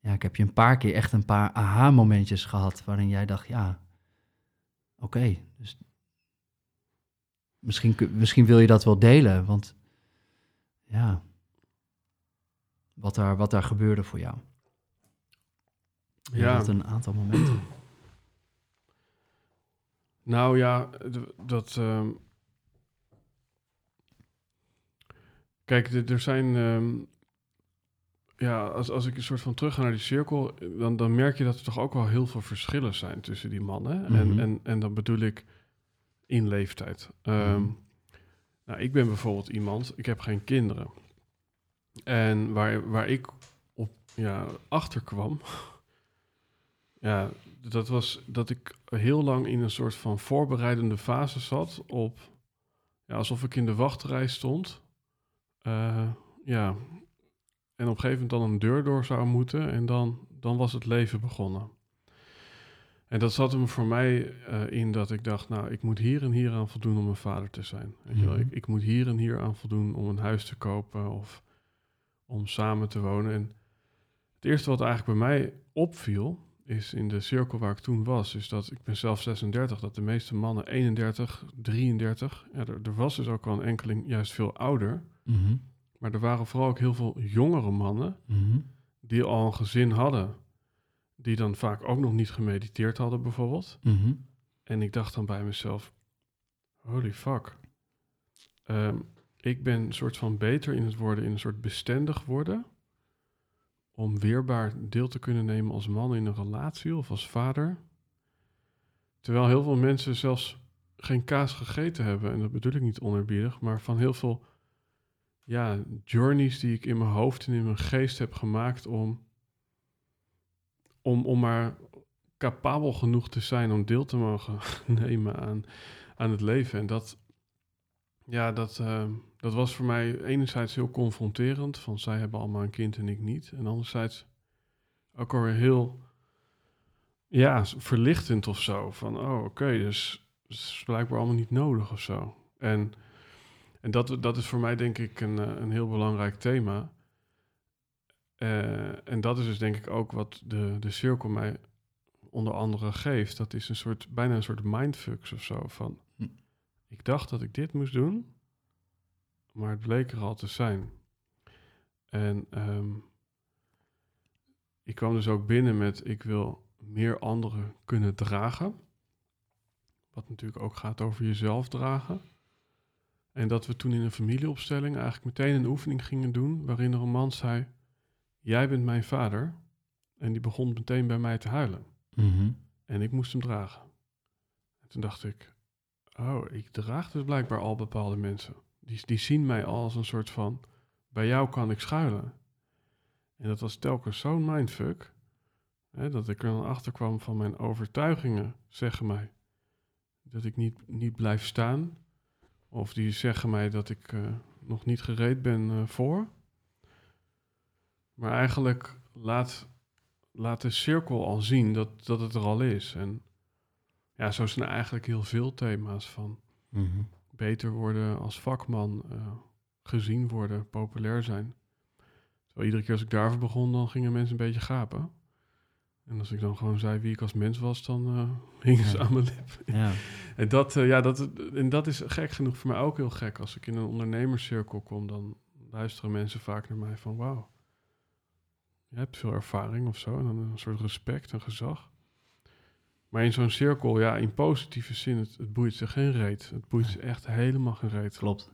ja, ik heb je een paar keer echt een paar aha-momentjes gehad waarin jij dacht, ja, oké, dus misschien, misschien wil je dat wel delen, want ja, wat daar, wat daar gebeurde voor jou. Ja. Dat een aantal momenten. Nou ja, dat. Uh, kijk, er zijn. Uh, ja, als, als ik een soort van terug ga naar die cirkel, dan, dan merk je dat er toch ook wel heel veel verschillen zijn tussen die mannen. en, mhm. en, en dan bedoel ik in leeftijd. Um, Nou, ik ben bijvoorbeeld iemand, ik heb geen kinderen. En waar, waar ik op ja, achter kwam, ja, dat was dat ik heel lang in een soort van voorbereidende fase zat op, ja, alsof ik in de wachtrij stond. Uh, ja, en op een gegeven moment dan een deur door zou moeten en dan, dan was het leven begonnen. En dat zat hem voor mij uh, in dat ik dacht, nou, ik moet hier en hier aan voldoen om een vader te zijn. Weet je wel? Mhm. Ik, ik, moet hier en hier aan voldoen om een huis te kopen of om samen te wonen. En het eerste wat eigenlijk bij mij opviel, is in de cirkel waar ik toen was, is dat ik ben zelf 36, dat de meeste mannen 31, 33, ja, er, er was dus ook al een enkeling juist veel ouder. Mm Maar er waren vooral ook heel veel jongere mannen mhm. die al een gezin hadden die dan vaak ook nog niet gemediteerd hadden, bijvoorbeeld. Mhm. En ik dacht dan bij mezelf: holy fuck. Ehm, ik ben een soort van beter in het worden, in een soort bestendig worden. Om weerbaar deel te kunnen nemen als man in een relatie of als vader. Terwijl heel veel mensen zelfs geen kaas gegeten hebben. En dat bedoel ik niet onerbiedig, maar van heel veel ja, journeys die ik in mijn hoofd en in mijn geest heb gemaakt om om, om maar capabel genoeg te zijn om deel te mogen nemen aan, aan het leven. En dat, ja, dat, uh, dat was voor mij enerzijds heel confronterend, van zij hebben allemaal een kind en ik niet. En anderzijds ook alweer heel, ja, verlichtend of zo. Van, oh, oké, dus het is blijkbaar allemaal niet nodig of zo. En, en dat, dat is voor mij denk ik een, eh, een heel belangrijk thema. Uh, en dat is dus denk ik ook wat de, de cirkel mij onder andere geeft. Dat is een soort, bijna een soort mindfucks of zo. Van, hm. ik dacht dat ik dit moest doen, maar het bleek er al te zijn. En um, ik kwam dus ook binnen met, ik wil meer anderen kunnen dragen. Wat natuurlijk ook gaat over jezelf dragen. En dat we toen in een familieopstelling eigenlijk meteen een oefening gingen doen, waarin er een man zei jij bent mijn vader. En die begon meteen bij mij te huilen. Mhm. En ik moest hem dragen. En toen dacht ik, oh, ik draag dus blijkbaar al bepaalde mensen. Die, die zien mij al als een soort van, bij jou kan ik schuilen. En dat was telkens zo'n mindfuck, hè, dat ik er dan achter kwam van mijn overtuigingen zeggen mij dat ik niet, niet blijf staan. Of die zeggen mij dat ik uh, nog niet gereed ben uh, voor. Maar eigenlijk laat laat de cirkel al zien dat, dat het er al is. En ja, zo zijn er eigenlijk heel veel thema's van Mhm. beter worden als vakman, eh, gezien worden, populair zijn. Zo, iedere keer als ik daarover begon, dan gingen mensen een beetje gapen. En als ik dan gewoon zei wie ik als mens was, dan eh hingen ze Ja. aan mijn lip. Ja. En dat, eh, ja, dat, en dat is gek genoeg voor mij ook heel gek. Als ik in een ondernemerscirkel kom, dan luisteren mensen vaak naar mij van... wauw, je hebt veel ervaring of zo. En dan een soort respect en gezag. Maar in zo'n cirkel, ja, in positieve zin, het, het boeit ze geen reet. Het boeit ze echt helemaal geen reet. Klopt.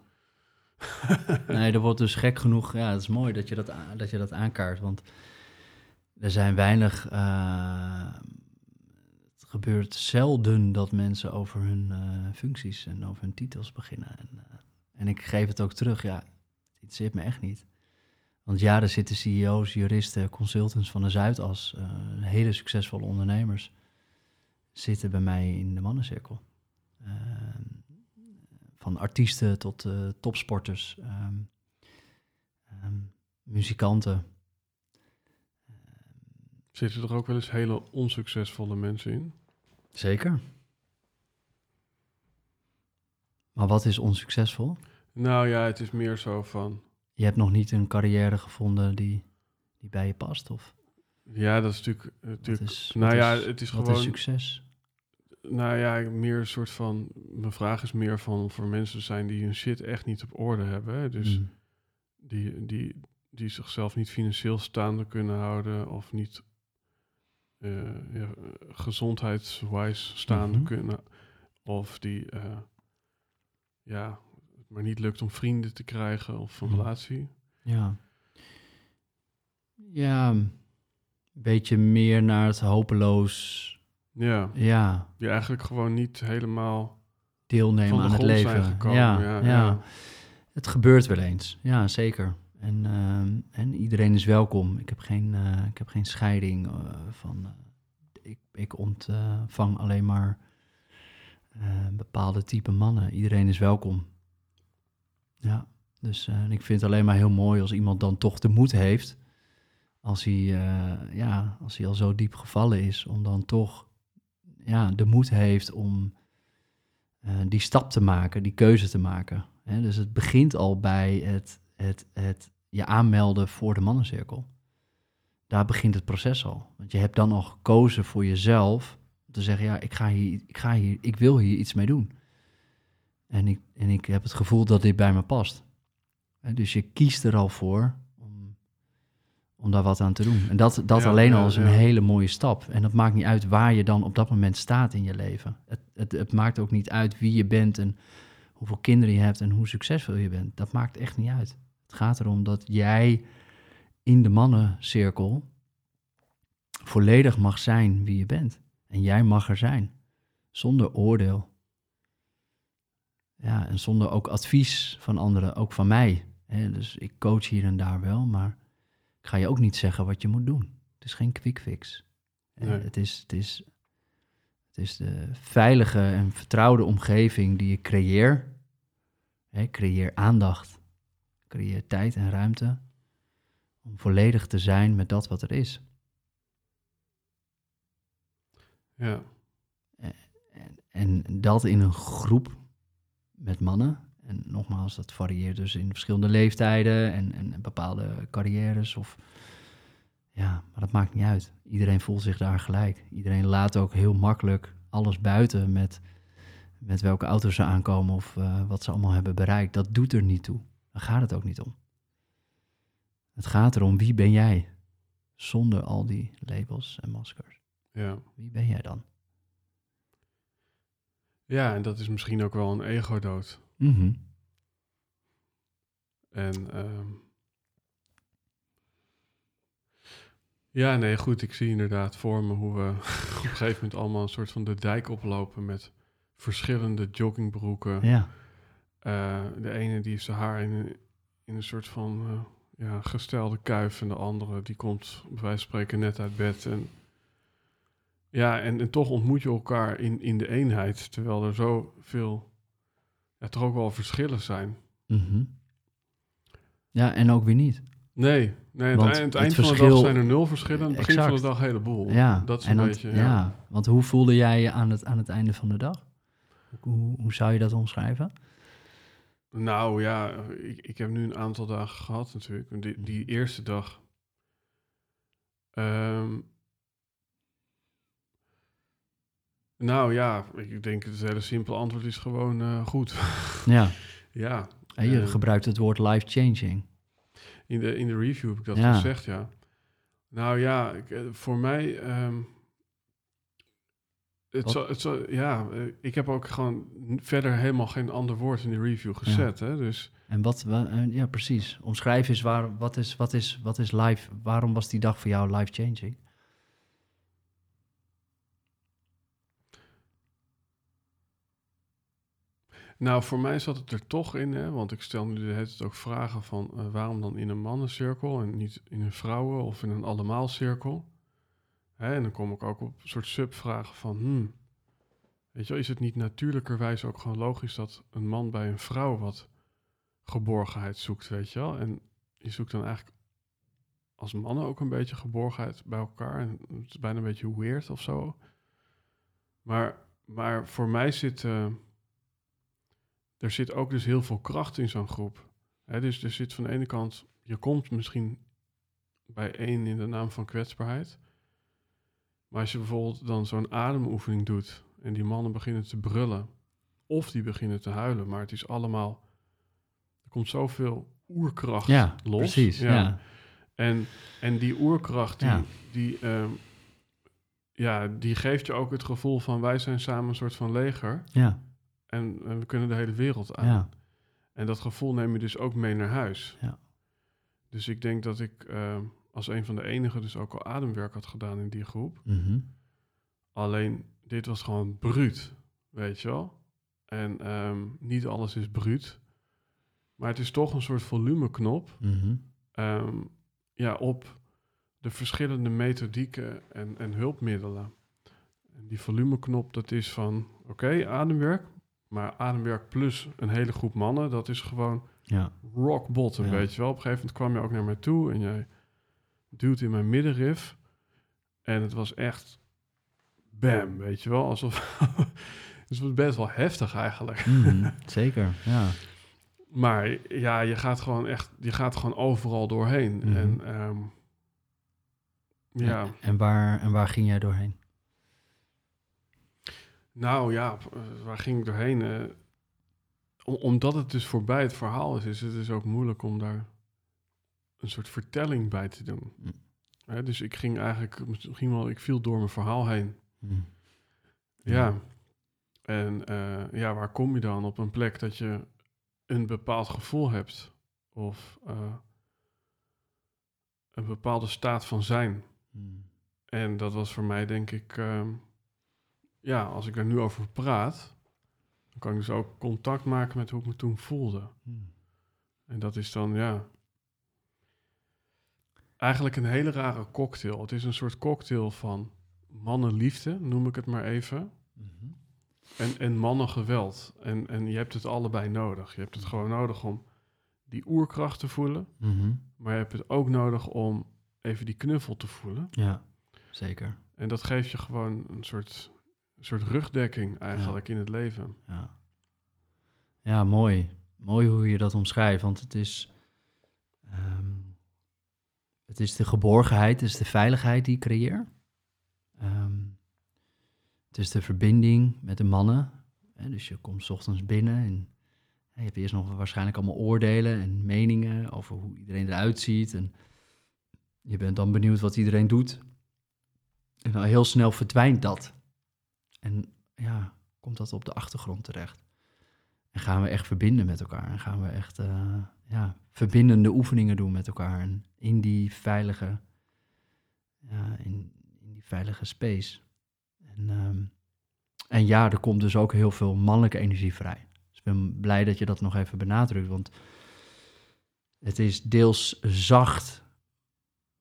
nee, er wordt dus gek genoeg. Ja, het is mooi dat je dat, dat, je dat aankaart. Want er zijn weinig. eh, het gebeurt zelden dat mensen over hun eh, functies en over hun titels beginnen. En, eh, en ik geef het ook terug. Ja, het zit me echt niet. Want ja, er zitten CEO's, juristen, consultants van de Zuidas, hele succesvolle ondernemers, zitten bij mij in de mannencirkel. Ehm, van artiesten tot topsporters, ehm, ehm, muzikanten. Zitten er ook wel eens hele onsuccesvolle mensen in? Zeker. Maar wat is onsuccesvol? Nou ja, het is meer zo van... Je hebt nog niet een carrière gevonden die, die bij je past? Of Ja, dat is natuurlijk... eh, natuurlijk is, nou ja, is- het is gewoon... is succes? Nou ja, meer een soort van... Mijn vraag is meer van voor mensen te zijn die hun shit echt niet op orde hebben. Hè? Dus Mm. die, die, die zichzelf niet financieel staande kunnen houden of niet ja, gezondheidswise staande Mhm. kunnen. Of die eh, ja, het maar niet lukt om vrienden te krijgen of een Mhm. relatie. Ja. Ja, een beetje meer naar het hopeloos, Ja, ja, die eigenlijk gewoon niet helemaal deelnemen de aan het leven. gekomen. ja, ja. Het gebeurt wel eens, ja, zeker. En, ehm, en iedereen is welkom. Ik heb geen, eh, ik heb geen scheiding eh, van. eh, ik, ik ontvang alleen maar bepaalde type mannen. Iedereen is welkom. Ja, dus ik vind het alleen maar heel mooi als iemand dan toch de moed heeft. Als hij, ja, als hij al zo diep gevallen is, om dan toch ja, de moed heeft om die stap te maken, die keuze te maken. Hè, dus het begint al bij het, het, het je aanmelden voor de mannencirkel. Daar begint het proces al. Want je hebt dan al gekozen voor jezelf om te zeggen, ja, ik, ga hier, ik, ga hier, ik wil hier iets mee doen. En ik, en ik heb het gevoel dat dit bij me past. Dus je kiest er al voor om, om daar wat aan te doen. En dat, dat Ja, alleen al is een ja. hele mooie stap. En dat maakt niet uit waar je dan op dat moment staat in je leven. Het, het, het maakt ook niet uit wie je bent en hoeveel kinderen je hebt en hoe succesvol je bent. Dat maakt echt niet uit. Het gaat erom dat jij in de mannencirkel volledig mag zijn wie je bent. En jij mag er zijn, zonder oordeel. Ja, en zonder ook advies van anderen, ook van mij. Dus ik coach hier en daar wel, maar ik ga je ook niet zeggen wat je moet doen. Het is geen quick fix. Nee. Het, is, het, is, het is de veilige en vertrouwde omgeving die je creëert. Hè, creëer aandacht, creëer tijd en ruimte om volledig te zijn met dat wat er is. Ja, En, en dat in een groep met mannen. En nogmaals, dat varieert dus in verschillende leeftijden en, en bepaalde carrières. Of, ja, maar dat maakt niet uit. Iedereen voelt zich daar gelijk. Iedereen laat ook heel makkelijk alles buiten met, met welke auto's ze aankomen of eh, wat ze allemaal hebben bereikt. Dat doet er niet toe. Daar gaat het ook niet om. Het gaat erom wie ben jij zonder al die labels en maskers. ja. Wie ben jij dan? ja, en dat is misschien ook wel een ego-dood. Mhm. En ehm, ja, nee, goed. Ik zie inderdaad voor me hoe we op een gegeven moment allemaal een soort van de dijk oplopen met verschillende joggingbroeken. Ja. Eh, de ene die heeft zijn haar in, een- in een soort van eh, ja, gestelde kuif en de andere die komt bij wijze van spreken net uit bed. En, ja, en, en toch ontmoet je elkaar in, in de eenheid, terwijl er zoveel, ja, toch ook wel verschillen zijn. Mhm. Ja, en ook weer niet. Nee, nee Want het, eind, het eind van de dag zijn er nul verschillen. Aan het begin van de dag een heleboel. Ja, dat is en een dat- beetje... ja. Ja. want hoe voelde jij je aan het, aan het einde van de dag? Hoe, hoe zou je dat omschrijven? Nou ja, ik, ik heb nu een aantal dagen gehad natuurlijk. Die, die eerste dag... ehm, nou ja, ik denk het hele simpele antwoord is gewoon eh, goed. Ja, ja, en je gebruikt het woord life-changing. in de, in de review heb ik dat Ja. gezegd, ja. Nou ja, ik, eh, voor mij... ehm, het zal, het zal, ja, eh, ik heb ook gewoon verder helemaal geen ander woord in die review gezet. Hè? Dus En wat, wa- eh, ja precies, omschrijf eens waar, wat, is, wat, is, wat is life, waarom was die dag voor jou life-changing? Nou, voor mij zat het er toch in, hè, want ik stel nu de hele tijd ook vragen van eh, waarom dan in een mannencirkel en niet in een vrouwen- of in een allemaalcirkel. En dan kom ik ook op een soort subvragen van, hmm, weet je wel, is het niet natuurlijkerwijs ook gewoon logisch dat een man bij een vrouw wat geborgenheid zoekt, weet je wel? En je zoekt dan eigenlijk als mannen ook een beetje geborgenheid bij elkaar en het is bijna een beetje weird of zo. Maar, maar voor mij zit... eh, er zit ook dus heel veel kracht in zo'n groep. Dus er zit van de ene kant, je komt misschien bij één in de naam van kwetsbaarheid. Maar als je bijvoorbeeld dan zo'n ademoefening doet en die mannen beginnen te brullen, of die beginnen te huilen, maar het is allemaal, er komt zoveel oerkracht Ja, los. precies. Ja. En, en die oerkracht, die, Ja. die, ehm, ja, die geeft je ook het gevoel van wij zijn samen een soort van leger. Ja, En, en we kunnen de hele wereld aan. ja, En dat gevoel neem je dus ook mee naar huis. Ja. Dus ik denk dat ik eh, als een van de enigen dus ook al ademwerk had gedaan in die groep. mhm, Alleen dit was gewoon bruut, weet je wel. En ehm, niet alles is bruut. Maar het is toch een soort volumeknop mhm, ehm, ja, op de verschillende methodieken en, en hulpmiddelen. En die volumeknop, dat is van, oké, ademwerk. Maar ademwerk plus een hele groep mannen, dat is gewoon ja, rock bottom, Ja. weet je wel. Op een gegeven moment kwam je ook naar mij toe en jij duwt in mijn middenrif. En het was echt bam, weet je wel. Alsof... het was best wel heftig eigenlijk. mhm, zeker, ja. Maar ja, je gaat gewoon echt, je gaat gewoon overal doorheen. Mhm. En ehm, ja, En, en waar, en waar ging jij doorheen? nou ja, eh, waar ging ik doorheen? Eh, om- omdat het dus voorbij het verhaal is, is het dus ook moeilijk om daar een soort vertelling bij te doen. Mm. Hè, dus ik ging eigenlijk, misschien wel, ik viel door mijn verhaal heen. Mhm. Ja. En eh, ja, waar kom je dan? Op een plek dat je een bepaald gevoel hebt. Of eh, een bepaalde staat van zijn. Mhm. En dat was voor mij, denk ik, ehm, ja, als ik er nu over praat, dan kan ik dus ook contact maken met hoe ik me toen voelde. En dat is dan, ja, eigenlijk een hele rare cocktail. Het is een soort cocktail van mannenliefde, noem ik het maar even. Mhm. En, en mannengeweld. En, en je hebt het allebei nodig. Je hebt het gewoon nodig om die oerkracht te voelen. Mhm. Maar je hebt het ook nodig om even die knuffel te voelen. Ja, zeker. En dat geeft je gewoon een soort, een soort rugdekking eigenlijk in het leven. Ja. ja, mooi. Mooi hoe je dat omschrijft, want het is, het is de geborgenheid, het is de veiligheid die ik creëer. Ehm, het is de verbinding met de mannen. Hè, dus je komt 's ochtends binnen en je hebt eerst nog waarschijnlijk allemaal oordelen en meningen over hoe iedereen eruit ziet. En je bent dan benieuwd wat iedereen doet. En heel snel verdwijnt dat. En ja, komt dat op de achtergrond terecht. En gaan we echt verbinden met elkaar. En gaan we echt eh, ja, verbindende oefeningen doen met elkaar. En in die veilige, ja, in, in die veilige space. En, ehm, en ja, er komt dus ook heel veel mannelijke energie vrij. Dus ik ben blij dat je dat nog even benadrukt. Want het is deels zacht,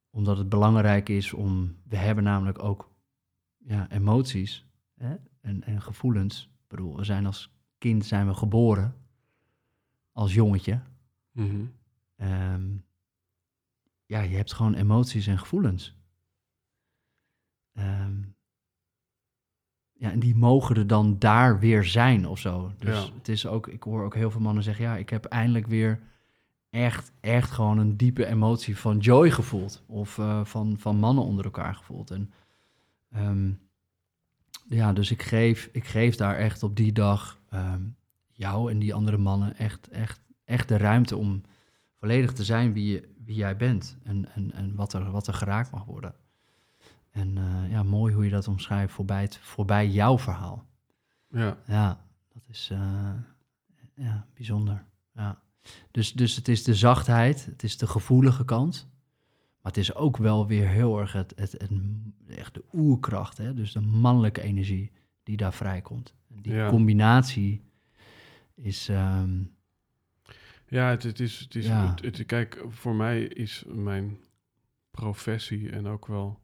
omdat het belangrijk is om... We hebben namelijk ook ja, emoties hè? En, en gevoelens. Ik bedoel, we zijn als kind zijn we geboren als jongetje. Mhm. Ehm, ja, je hebt gewoon emoties en gevoelens. Ehm, ja, en die mogen er dan daar weer zijn of zo. Dus Ja. het is ook, ik hoor ook heel veel mannen zeggen, ja, ik heb eindelijk weer echt, echt gewoon een diepe emotie van joy gevoeld. Of eh, van, van mannen onder elkaar gevoeld. En ehm, ja, dus ik geef, ik geef daar echt op die dag ehm, jou en die andere mannen echt, echt, echt de ruimte om volledig te zijn wie, je, wie jij bent. En, en, en wat, er, wat er geraakt mag worden. En eh, ja, mooi hoe je dat omschrijft voorbij, het, voorbij jouw verhaal. Ja, Ja, dat is eh, ja, bijzonder. Ja. Dus, dus het is de zachtheid, het is de gevoelige kant. Maar het is ook wel weer heel erg het, het, het, echt de oerkracht, hè? dus de mannelijke energie die daar vrijkomt. Die Ja. combinatie is, ehm, ja het, het is, het is Ja. Het, het- kijk, voor mij is mijn professie en ook wel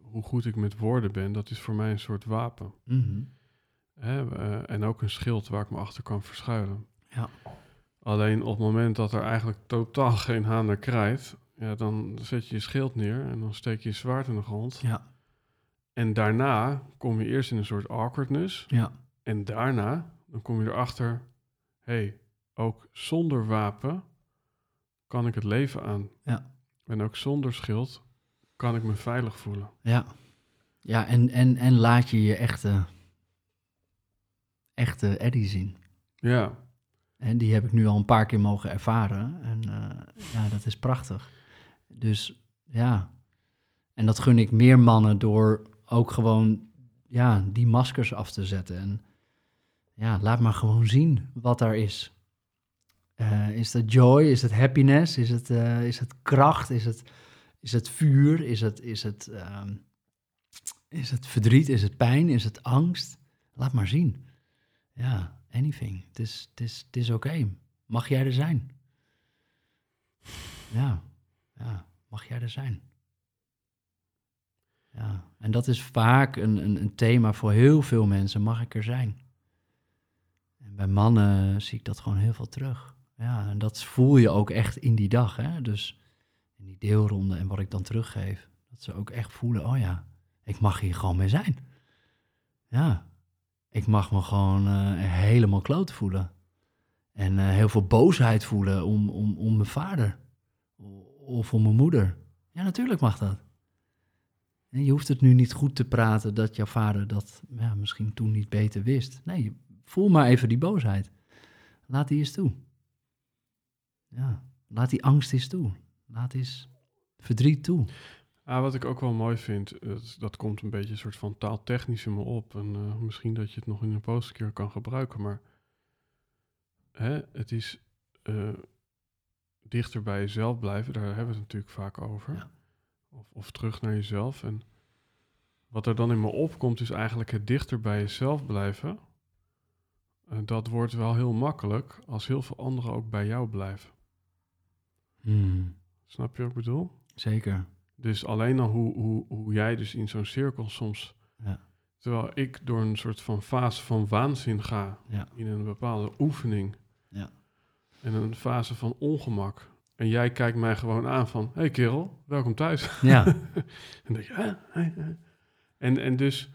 hoe goed ik met woorden ben, dat is voor mij een soort wapen. mhm. Hè? eh, en ook een schild waar ik me achter kan verschuilen. Ja. Alleen op het moment dat er eigenlijk totaal geen haan naar krijt, ja, dan zet je je schild neer en dan steek je je zwaard in de grond. ja, En daarna kom je eerst in een soort awkwardness. ja, En daarna, dan kom je erachter, hé, hey, ook zonder wapen kan ik het leven aan. Ja. En ook zonder schild kan ik me veilig voelen. ja. Ja, en, en, en laat je je echte, echte Eddie zien. Ja, En die heb ik nu al een paar keer mogen ervaren. En eh, ja, dat is prachtig. Dus ja, en dat gun ik meer mannen door ook gewoon ja, die maskers af te zetten. En ja, laat maar gewoon zien wat daar is. Eh, is het joy? Is het happiness? Is het, eh, is het kracht? Is het, is het vuur? Is het, is, het, ehm, is het verdriet? Is het pijn? Is het angst? Laat maar zien. Ja, anything. Het is, het is, het is oké. Mag jij er zijn? Ja, ja, mag jij er zijn? Ja, en dat is vaak een, een, een thema voor heel veel mensen. Mag ik er zijn? En bij mannen zie ik dat gewoon heel veel terug. Ja, en dat voel je ook echt in die dag. Hè? Dus in die deelronde en wat ik dan teruggeef. Dat ze ook echt voelen, oh ja, ik mag hier gewoon mee zijn. Ja, ik mag me gewoon eh, helemaal kloot voelen. En eh, heel veel boosheid voelen om, om, om mijn vader. Of om mijn moeder. Ja, natuurlijk mag dat. En je hoeft het nu niet goed te praten dat jouw vader dat ja, misschien toen niet beter wist. Nee, voel maar even die boosheid. Laat die eens toe. Ja, laat die angst eens toe. Laat eens verdriet toe. Ah, wat ik ook wel mooi vind, dat, dat komt een beetje een soort van taaltechnisch in me op. En eh, misschien dat je het nog in een post keer kan gebruiken, maar hè, het is eh, dichter bij jezelf blijven, daar hebben we het natuurlijk vaak over. Ja. Of, of terug naar jezelf. En wat er dan in me opkomt, is eigenlijk het dichter bij jezelf blijven. En dat wordt wel heel makkelijk als heel veel anderen ook bij jou blijven. Hmm, Snap je wat ik bedoel? zeker. Dus alleen al hoe, hoe, hoe jij dus in zo'n cirkel soms... Ja. Terwijl ik door een soort van fase van waanzin ga... Ja. in een bepaalde oefening... Ja. en een fase van ongemak... en jij kijkt mij gewoon aan van... hé hey kerel, welkom thuis. Ja, en denk je... Hè? En, en dus...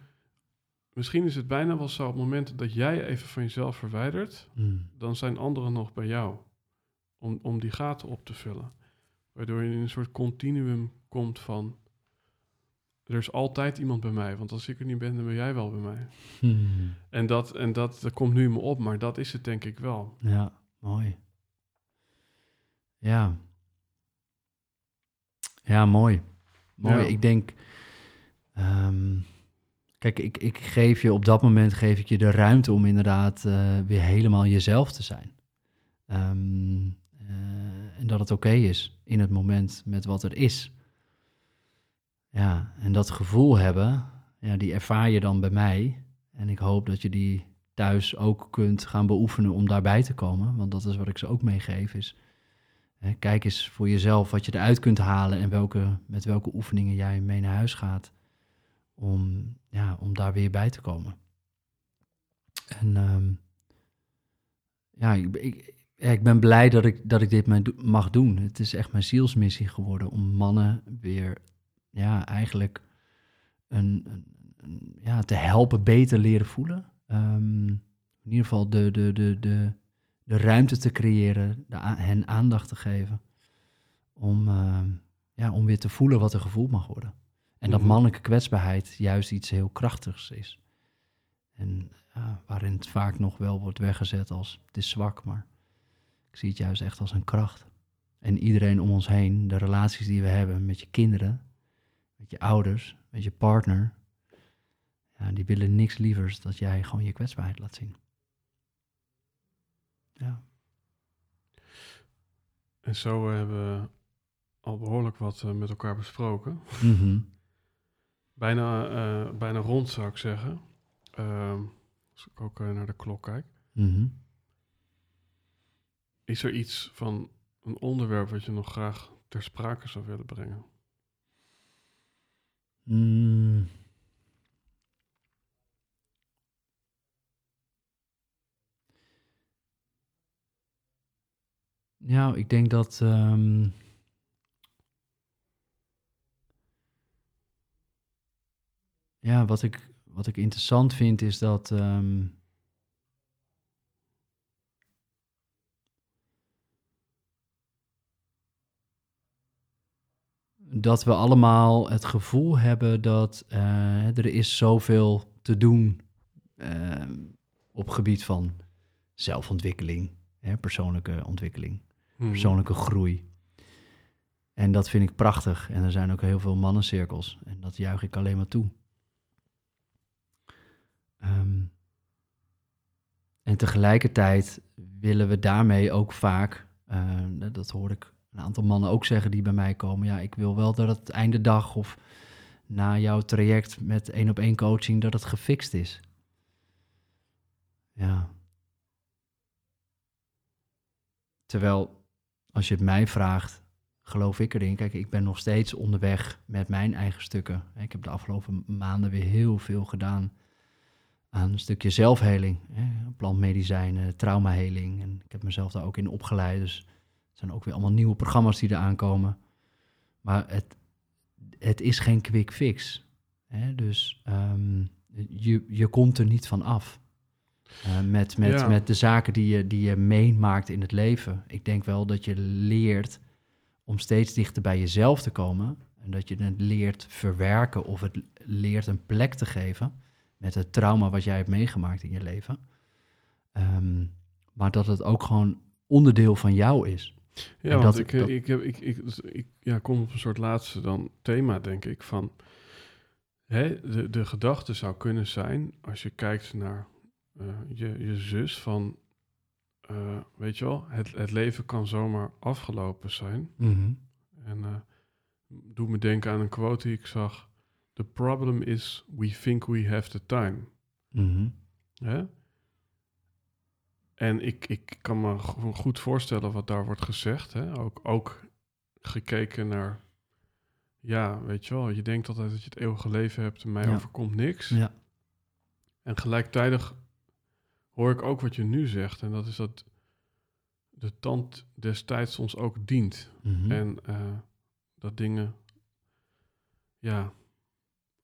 misschien is het bijna wel zo... op het moment dat jij even van jezelf verwijdert... Hmm, dan zijn anderen nog bij jou. Om, om die gaten op te vullen. Waardoor je in een soort continuum komt van... Er is altijd iemand bij mij, want als ik er niet ben, dan ben jij wel bij mij. hmm. En dat, en dat, dat komt nu in me op, maar dat is het denk ik wel. Ja, mooi. Ja. Ja, mooi. Mooi. Ja. Ik denk. ehm, kijk, ik, ik geef je op dat moment geef ik je de ruimte om inderdaad eh, weer helemaal jezelf te zijn. Ehm, eh, en dat het oké is in het moment met wat er is. Ja, en dat gevoel hebben, ja, die ervaar je dan bij mij. En ik hoop dat je die thuis ook kunt gaan beoefenen om daarbij te komen. Want dat is wat ik ze ook meegeef. Is, kijk eens voor jezelf wat je eruit kunt halen en welke, met welke oefeningen jij mee naar huis gaat. Om, ja, om daar weer bij te komen. En ehm, ja, ik, ik, ik ben blij dat ik, dat ik dit mag doen. Het is echt mijn zielsmissie geworden om mannen weer, ja, eigenlijk een, een- ja, te helpen beter leren voelen. Ehm, in ieder geval de, de, de, de, de ruimte te creëren, de, hen aandacht te geven. Om, ehm, ja, om weer te voelen wat er gevoeld mag worden. En dat Mhm. mannelijke kwetsbaarheid juist iets heel krachtigs is. En ja, waarin het vaak nog wel wordt weggezet als het is zwak, maar ik zie het juist echt als een kracht. En iedereen om ons heen, de relaties die we hebben met je kinderen, met je ouders, met je partner, ja, die willen niks lievers dat jij gewoon je kwetsbaarheid laat zien. Ja. En zo hebben we al behoorlijk wat eh, met elkaar besproken. Mhm. Bijna, eh, bijna rond zou ik zeggen. Ehm, als ik ook eh, naar de klok kijk. Mhm. Is er iets van een onderwerp wat je nog graag ter sprake zou willen brengen? Mm. Ja, ik denk dat. ehm, ja, wat ik, wat ik interessant vind is dat. ehm, dat we allemaal het gevoel hebben dat eh, er is zoveel te doen eh, op gebied van zelfontwikkeling, hè, persoonlijke ontwikkeling, Mhm. persoonlijke groei. En dat vind ik prachtig. En er zijn ook heel veel mannencirkels. En dat juich ik alleen maar toe. Ehm, en tegelijkertijd willen we daarmee ook vaak, eh, dat hoor ik een aantal mannen ook zeggen die bij mij komen. Ja, ik wil wel dat het einde dag of na jouw traject met één op één coaching, dat het gefixt is. Ja. Terwijl, als je het mij vraagt, geloof ik erin. Kijk, ik ben nog steeds onderweg met mijn eigen stukken. Ik heb de afgelopen maanden weer heel veel gedaan aan een stukje zelfheling. Plantmedicijnen, traumaheling. En ik heb mezelf daar ook in opgeleid. Dus er zijn ook weer allemaal nieuwe programma's die er aankomen. Maar het, het is geen quick fix. Dus ehm, je, je komt er niet van af. Eh, met, met, Ja. met de zaken die je, die je meemaakt in het leven. Ik denk wel dat je leert om steeds dichter bij jezelf te komen. En dat je het leert verwerken of het leert een plek te geven met het trauma wat jij hebt meegemaakt in je leven. Ehm, maar dat het ook gewoon onderdeel van jou is. Ja, En want dat- ik, eh, dat- ik, heb, ik, ik, dus ik ja, kom op een soort laatste dan thema, denk ik, van... Hè, de, de gedachte zou kunnen zijn, als je kijkt naar je, je zus, van... eh, weet je wel, het, het leven kan zomaar afgelopen zijn. En eh doe me denken aan een quote die ik zag. The problem is we think we have the time. Mhm. Hè? En ik, ik kan me go- goed voorstellen wat daar wordt gezegd. Hè? Ook, ook gekeken naar, ja, weet je wel, je denkt altijd dat je het eeuwige leven hebt en mij Ja. overkomt niks. Ja. En gelijktijdig hoor ik ook wat je nu zegt. En dat is dat de tand destijds ons ook dient. Mhm. En eh, dat dingen, ja,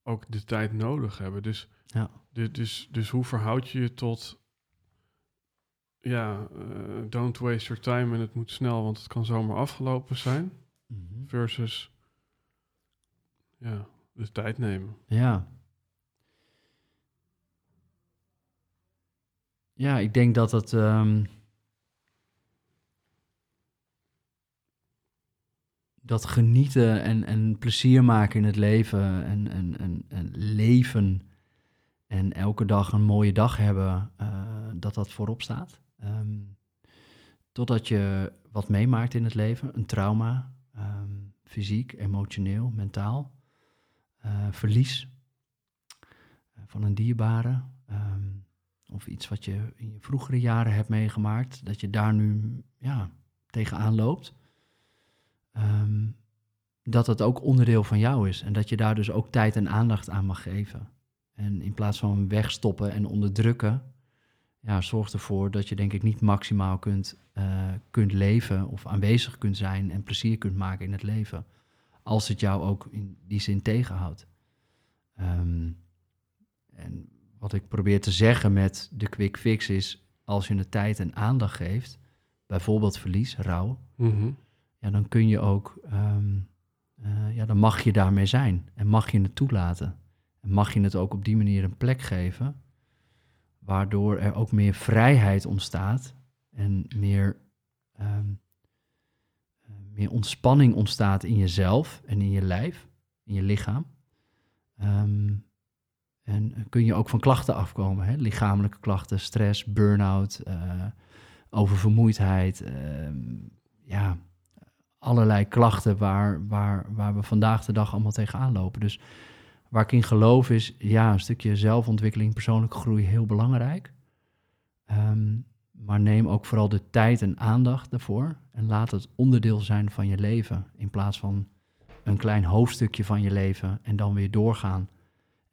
ook de tijd nodig hebben. Dus, Ja. du- dus, dus hoe verhoud je je tot, ja, eh, don't waste your time en het moet snel, want het kan zomaar afgelopen zijn. Mhm. Versus, ja, de tijd nemen. Ja. Ja, ik denk dat het. ehm, dat genieten en, en plezier maken in het leven en, en, en, en leven en elke dag een mooie dag hebben, eh, dat dat voorop staat. Ehm, totdat je wat meemaakt in het leven, een trauma, ehm, fysiek, emotioneel, mentaal eh, verlies eh, van een dierbare. Of iets wat je in je vroegere jaren hebt meegemaakt, dat je daar nu ja, tegenaan loopt. Ehm, dat het ook onderdeel van jou is en dat je daar dus ook tijd en aandacht aan mag geven. En in plaats van wegstoppen en onderdrukken, ja, zorgt ervoor dat je denk ik niet maximaal kunt, eh, kunt leven of aanwezig kunt zijn en plezier kunt maken in het leven. Als het jou ook in die zin tegenhoudt. Ehm, en wat ik probeer te zeggen met de quick fix is, als je de tijd en aandacht geeft, bijvoorbeeld verlies, rouw, Mhm. ja, dan kun je ook, ehm, eh, ja, dan mag je daarmee zijn en mag je het toelaten. En mag je het ook op die manier een plek geven, waardoor er ook meer vrijheid ontstaat en meer, ehm, eh, meer ontspanning ontstaat in jezelf en in je lijf, in je lichaam. Ehm, en kun je ook van klachten afkomen, hè? lichamelijke klachten, stress, burn-out, eh, oververmoeidheid, ehm, ja, allerlei klachten waar, waar, waar we vandaag de dag allemaal tegenaan lopen. Dus waar ik in geloof is, ja, een stukje zelfontwikkeling, persoonlijke groei heel belangrijk. Ehm, maar neem ook vooral de tijd en aandacht daarvoor en laat het onderdeel zijn van je leven in plaats van een klein hoofdstukje van je leven en dan weer doorgaan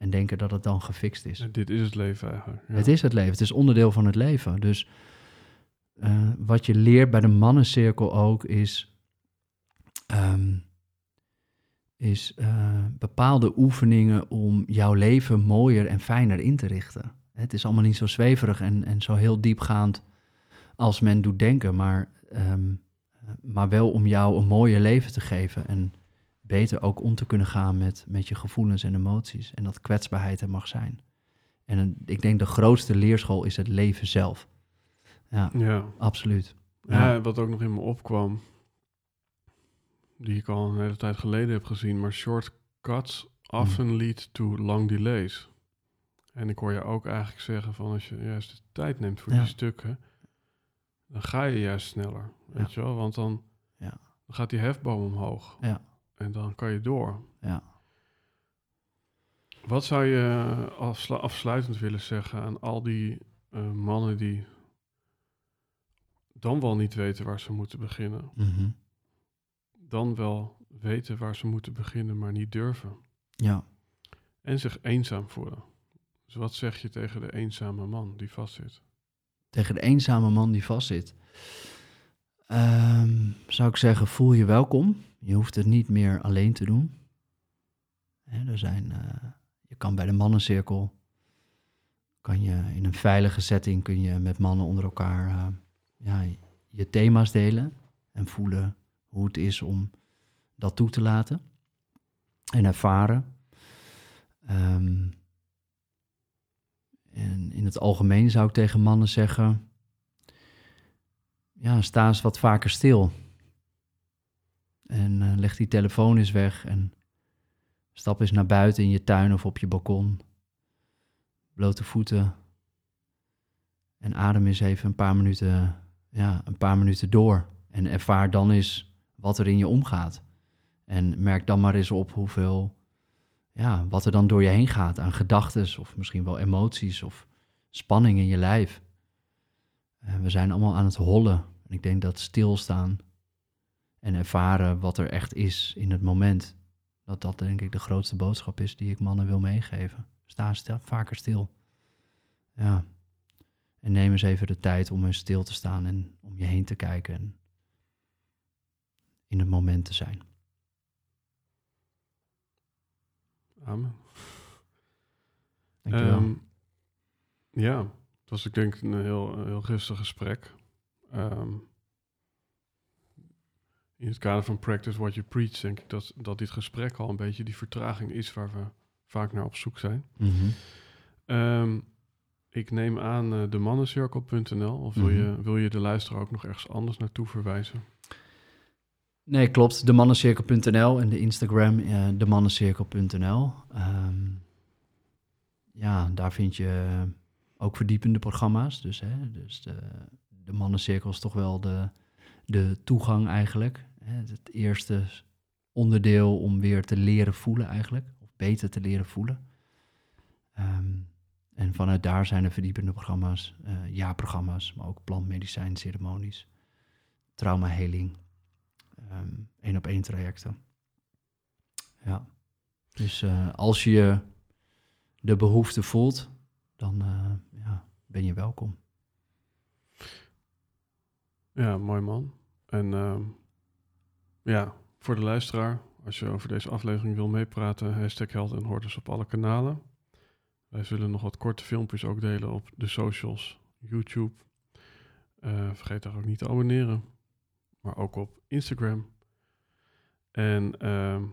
en denken dat het dan gefixt is. En dit is het leven eigenlijk. Ja. Het is het leven, het is onderdeel van het leven. Dus eh, wat je leert bij de mannencirkel ook is, ehm, is eh, bepaalde oefeningen om jouw leven mooier en fijner in te richten. Het is allemaal niet zo zweverig en, en zo heel diepgaand als men doet denken, maar, ehm, maar wel om jou een mooier leven te geven en beter ook om te kunnen gaan met, met je gevoelens en emoties. En dat kwetsbaarheid er mag zijn. En een- ik denk de grootste leerschool is het leven zelf. Ja, Ja. absoluut. Ja. Ja, wat ook nog in me opkwam, die ik al een hele tijd geleden heb gezien, maar shortcuts often lead to long delays. En ik hoor je ook eigenlijk zeggen van als je juist de tijd neemt voor Ja. die stukken, dan ga je juist sneller, weet je wel? Want dan, Ja. dan gaat die hefboom omhoog Ja. En dan kan je door. Ja. Wat zou je afslu- afsluitend willen zeggen aan al die eh, mannen die dan wel niet weten waar ze moeten beginnen, Mhm. dan wel weten waar ze moeten beginnen, maar niet durven. ja. En zich eenzaam voelen. Dus wat zeg je tegen de eenzame man die vastzit? Tegen de eenzame man die vastzit. Ehm, zou ik zeggen, voel je welkom. Je hoeft het niet meer alleen te doen. Hè, er zijn, eh, je kan bij de mannencirkel, kan je in een veilige setting, kun je met mannen onder elkaar eh, ja, je thema's delen. En voelen hoe het is om dat toe te laten. En ervaren. Ehm, en in het algemeen zou ik tegen mannen zeggen: ja, sta eens wat vaker stil. En eh, leg die telefoon eens weg en stap eens naar buiten in je tuin of op je balkon. Blote voeten. En adem eens even een paar minuten, ja, een paar minuten door. En ervaar dan eens wat er in je omgaat. En merk dan maar eens op hoeveel, ja, wat er dan door je heen gaat aan gedachten of misschien wel emoties of spanning in je lijf. En we zijn allemaal aan het hollen. En ik denk dat stilstaan en ervaren wat er echt is in het moment, dat dat denk ik de grootste boodschap is die ik mannen wil meegeven. Sta stil, vaker stil. Ja. En neem eens even de tijd om eens stil te staan en om je heen te kijken en in het moment te zijn. Amen. Dankjewel. Ehm, ja, het was ik denk een heel, heel rustig gesprek. Ehm, in het kader van Practice What You Preach, denk ik dat, dat dit gesprek al een beetje die vertraging is waar we vaak naar op zoek zijn. Mhm. Ehm, ik neem aan uh, de mannencirkel.nl. Of wil, mhm. je, wil je de luisteraar ook nog ergens anders naartoe verwijzen? Nee, klopt. De mannencirkel.nl en de Instagram uh, de mannencirkel.nl. Ehm, ja, daar vind je ook verdiepende programma's. Dus, hè, dus de, de mannencirkel is toch wel de, de toegang eigenlijk. Het eerste onderdeel om weer te leren voelen eigenlijk. Of beter te leren voelen. Ehm, en vanuit daar zijn er verdiepende programma's, uh, jaarprogramma's, maar ook plantmedicijn, ceremonies, traumaheling, um, één op één trajecten. Ja, dus uh, als je de behoefte voelt, dan uh, ja, ben je welkom. Ja, mooi man. En ehm, ja, voor de luisteraar, als je over deze aflevering wil meepraten, hashtag Held en Hortus op alle kanalen. Wij zullen nog wat korte filmpjes ook delen op de socials, YouTube. Eh, vergeet daar ook niet te abonneren. Maar ook op Instagram. En ehm,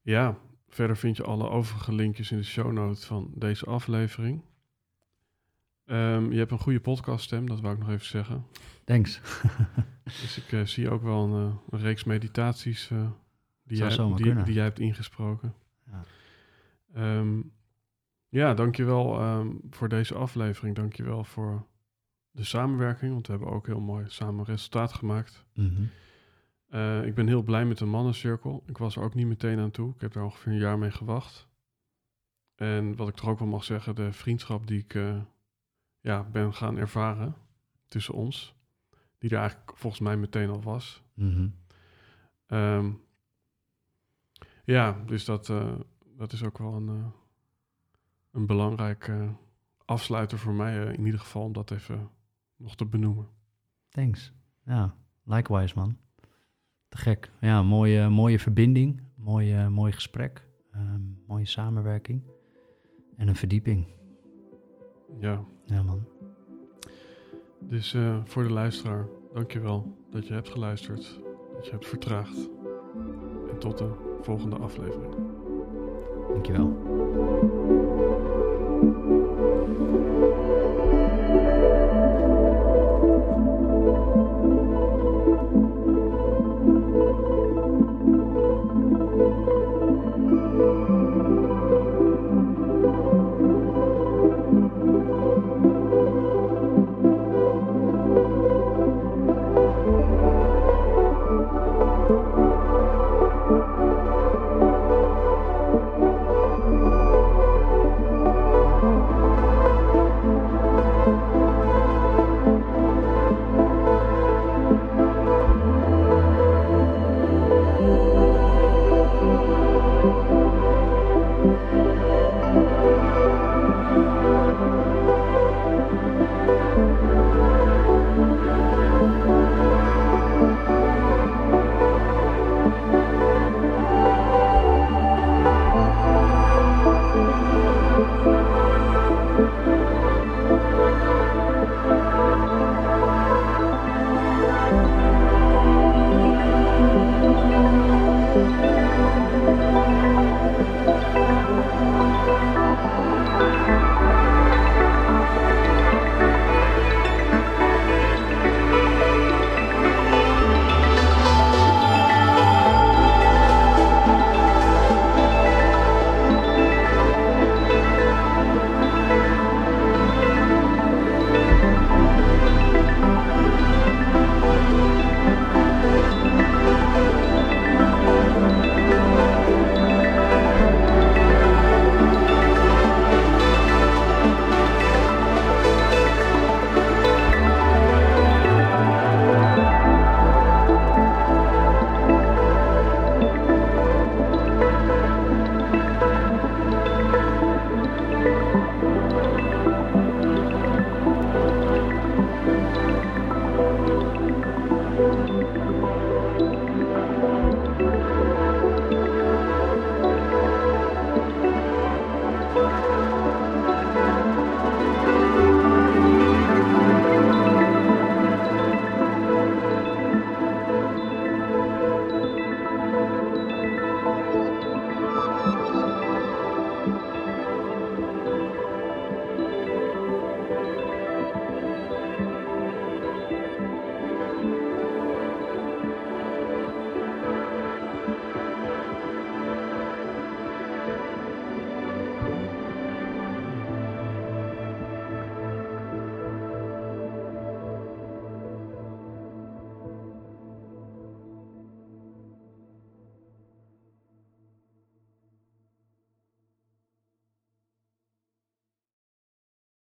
ja, verder vind je alle overige linkjes in de show notes van deze aflevering. Ehm, je hebt een goede podcaststem, dat wou ik nog even zeggen. Thanks. Dus ik eh, zie ook wel een, eh, een reeks meditaties eh, die, jij, die, jij hebt ingesproken. Ja. Ehm, ja, dankjewel um, voor deze aflevering. Dankjewel voor de samenwerking, want we hebben ook heel mooi samen resultaat gemaakt. Mhm. Ik ben heel blij met de mannencirkel. Ik was er ook niet meteen aan toe. Ik heb daar ongeveer een jaar mee gewacht. En wat ik toch ook wel mag zeggen, de vriendschap die ik ja, ben gaan ervaren tussen ons, die er eigenlijk volgens mij meteen al was. Mhm. Ehm, ja, dus dat, eh, dat is ook wel een, eh, een belangrijk afsluiter voor mij, eh, in ieder geval, om dat even nog te benoemen. Thanks. Ja, likewise man. Te gek. Ja, mooie, mooie verbinding. Mooi, mooi gesprek. Ehm, mooie samenwerking. En een verdieping. Ja. Ja, man. Dus eh, voor de luisteraar, dankjewel dat je hebt geluisterd, dat je hebt vertraagd. En tot de volgende aflevering. Dankjewel.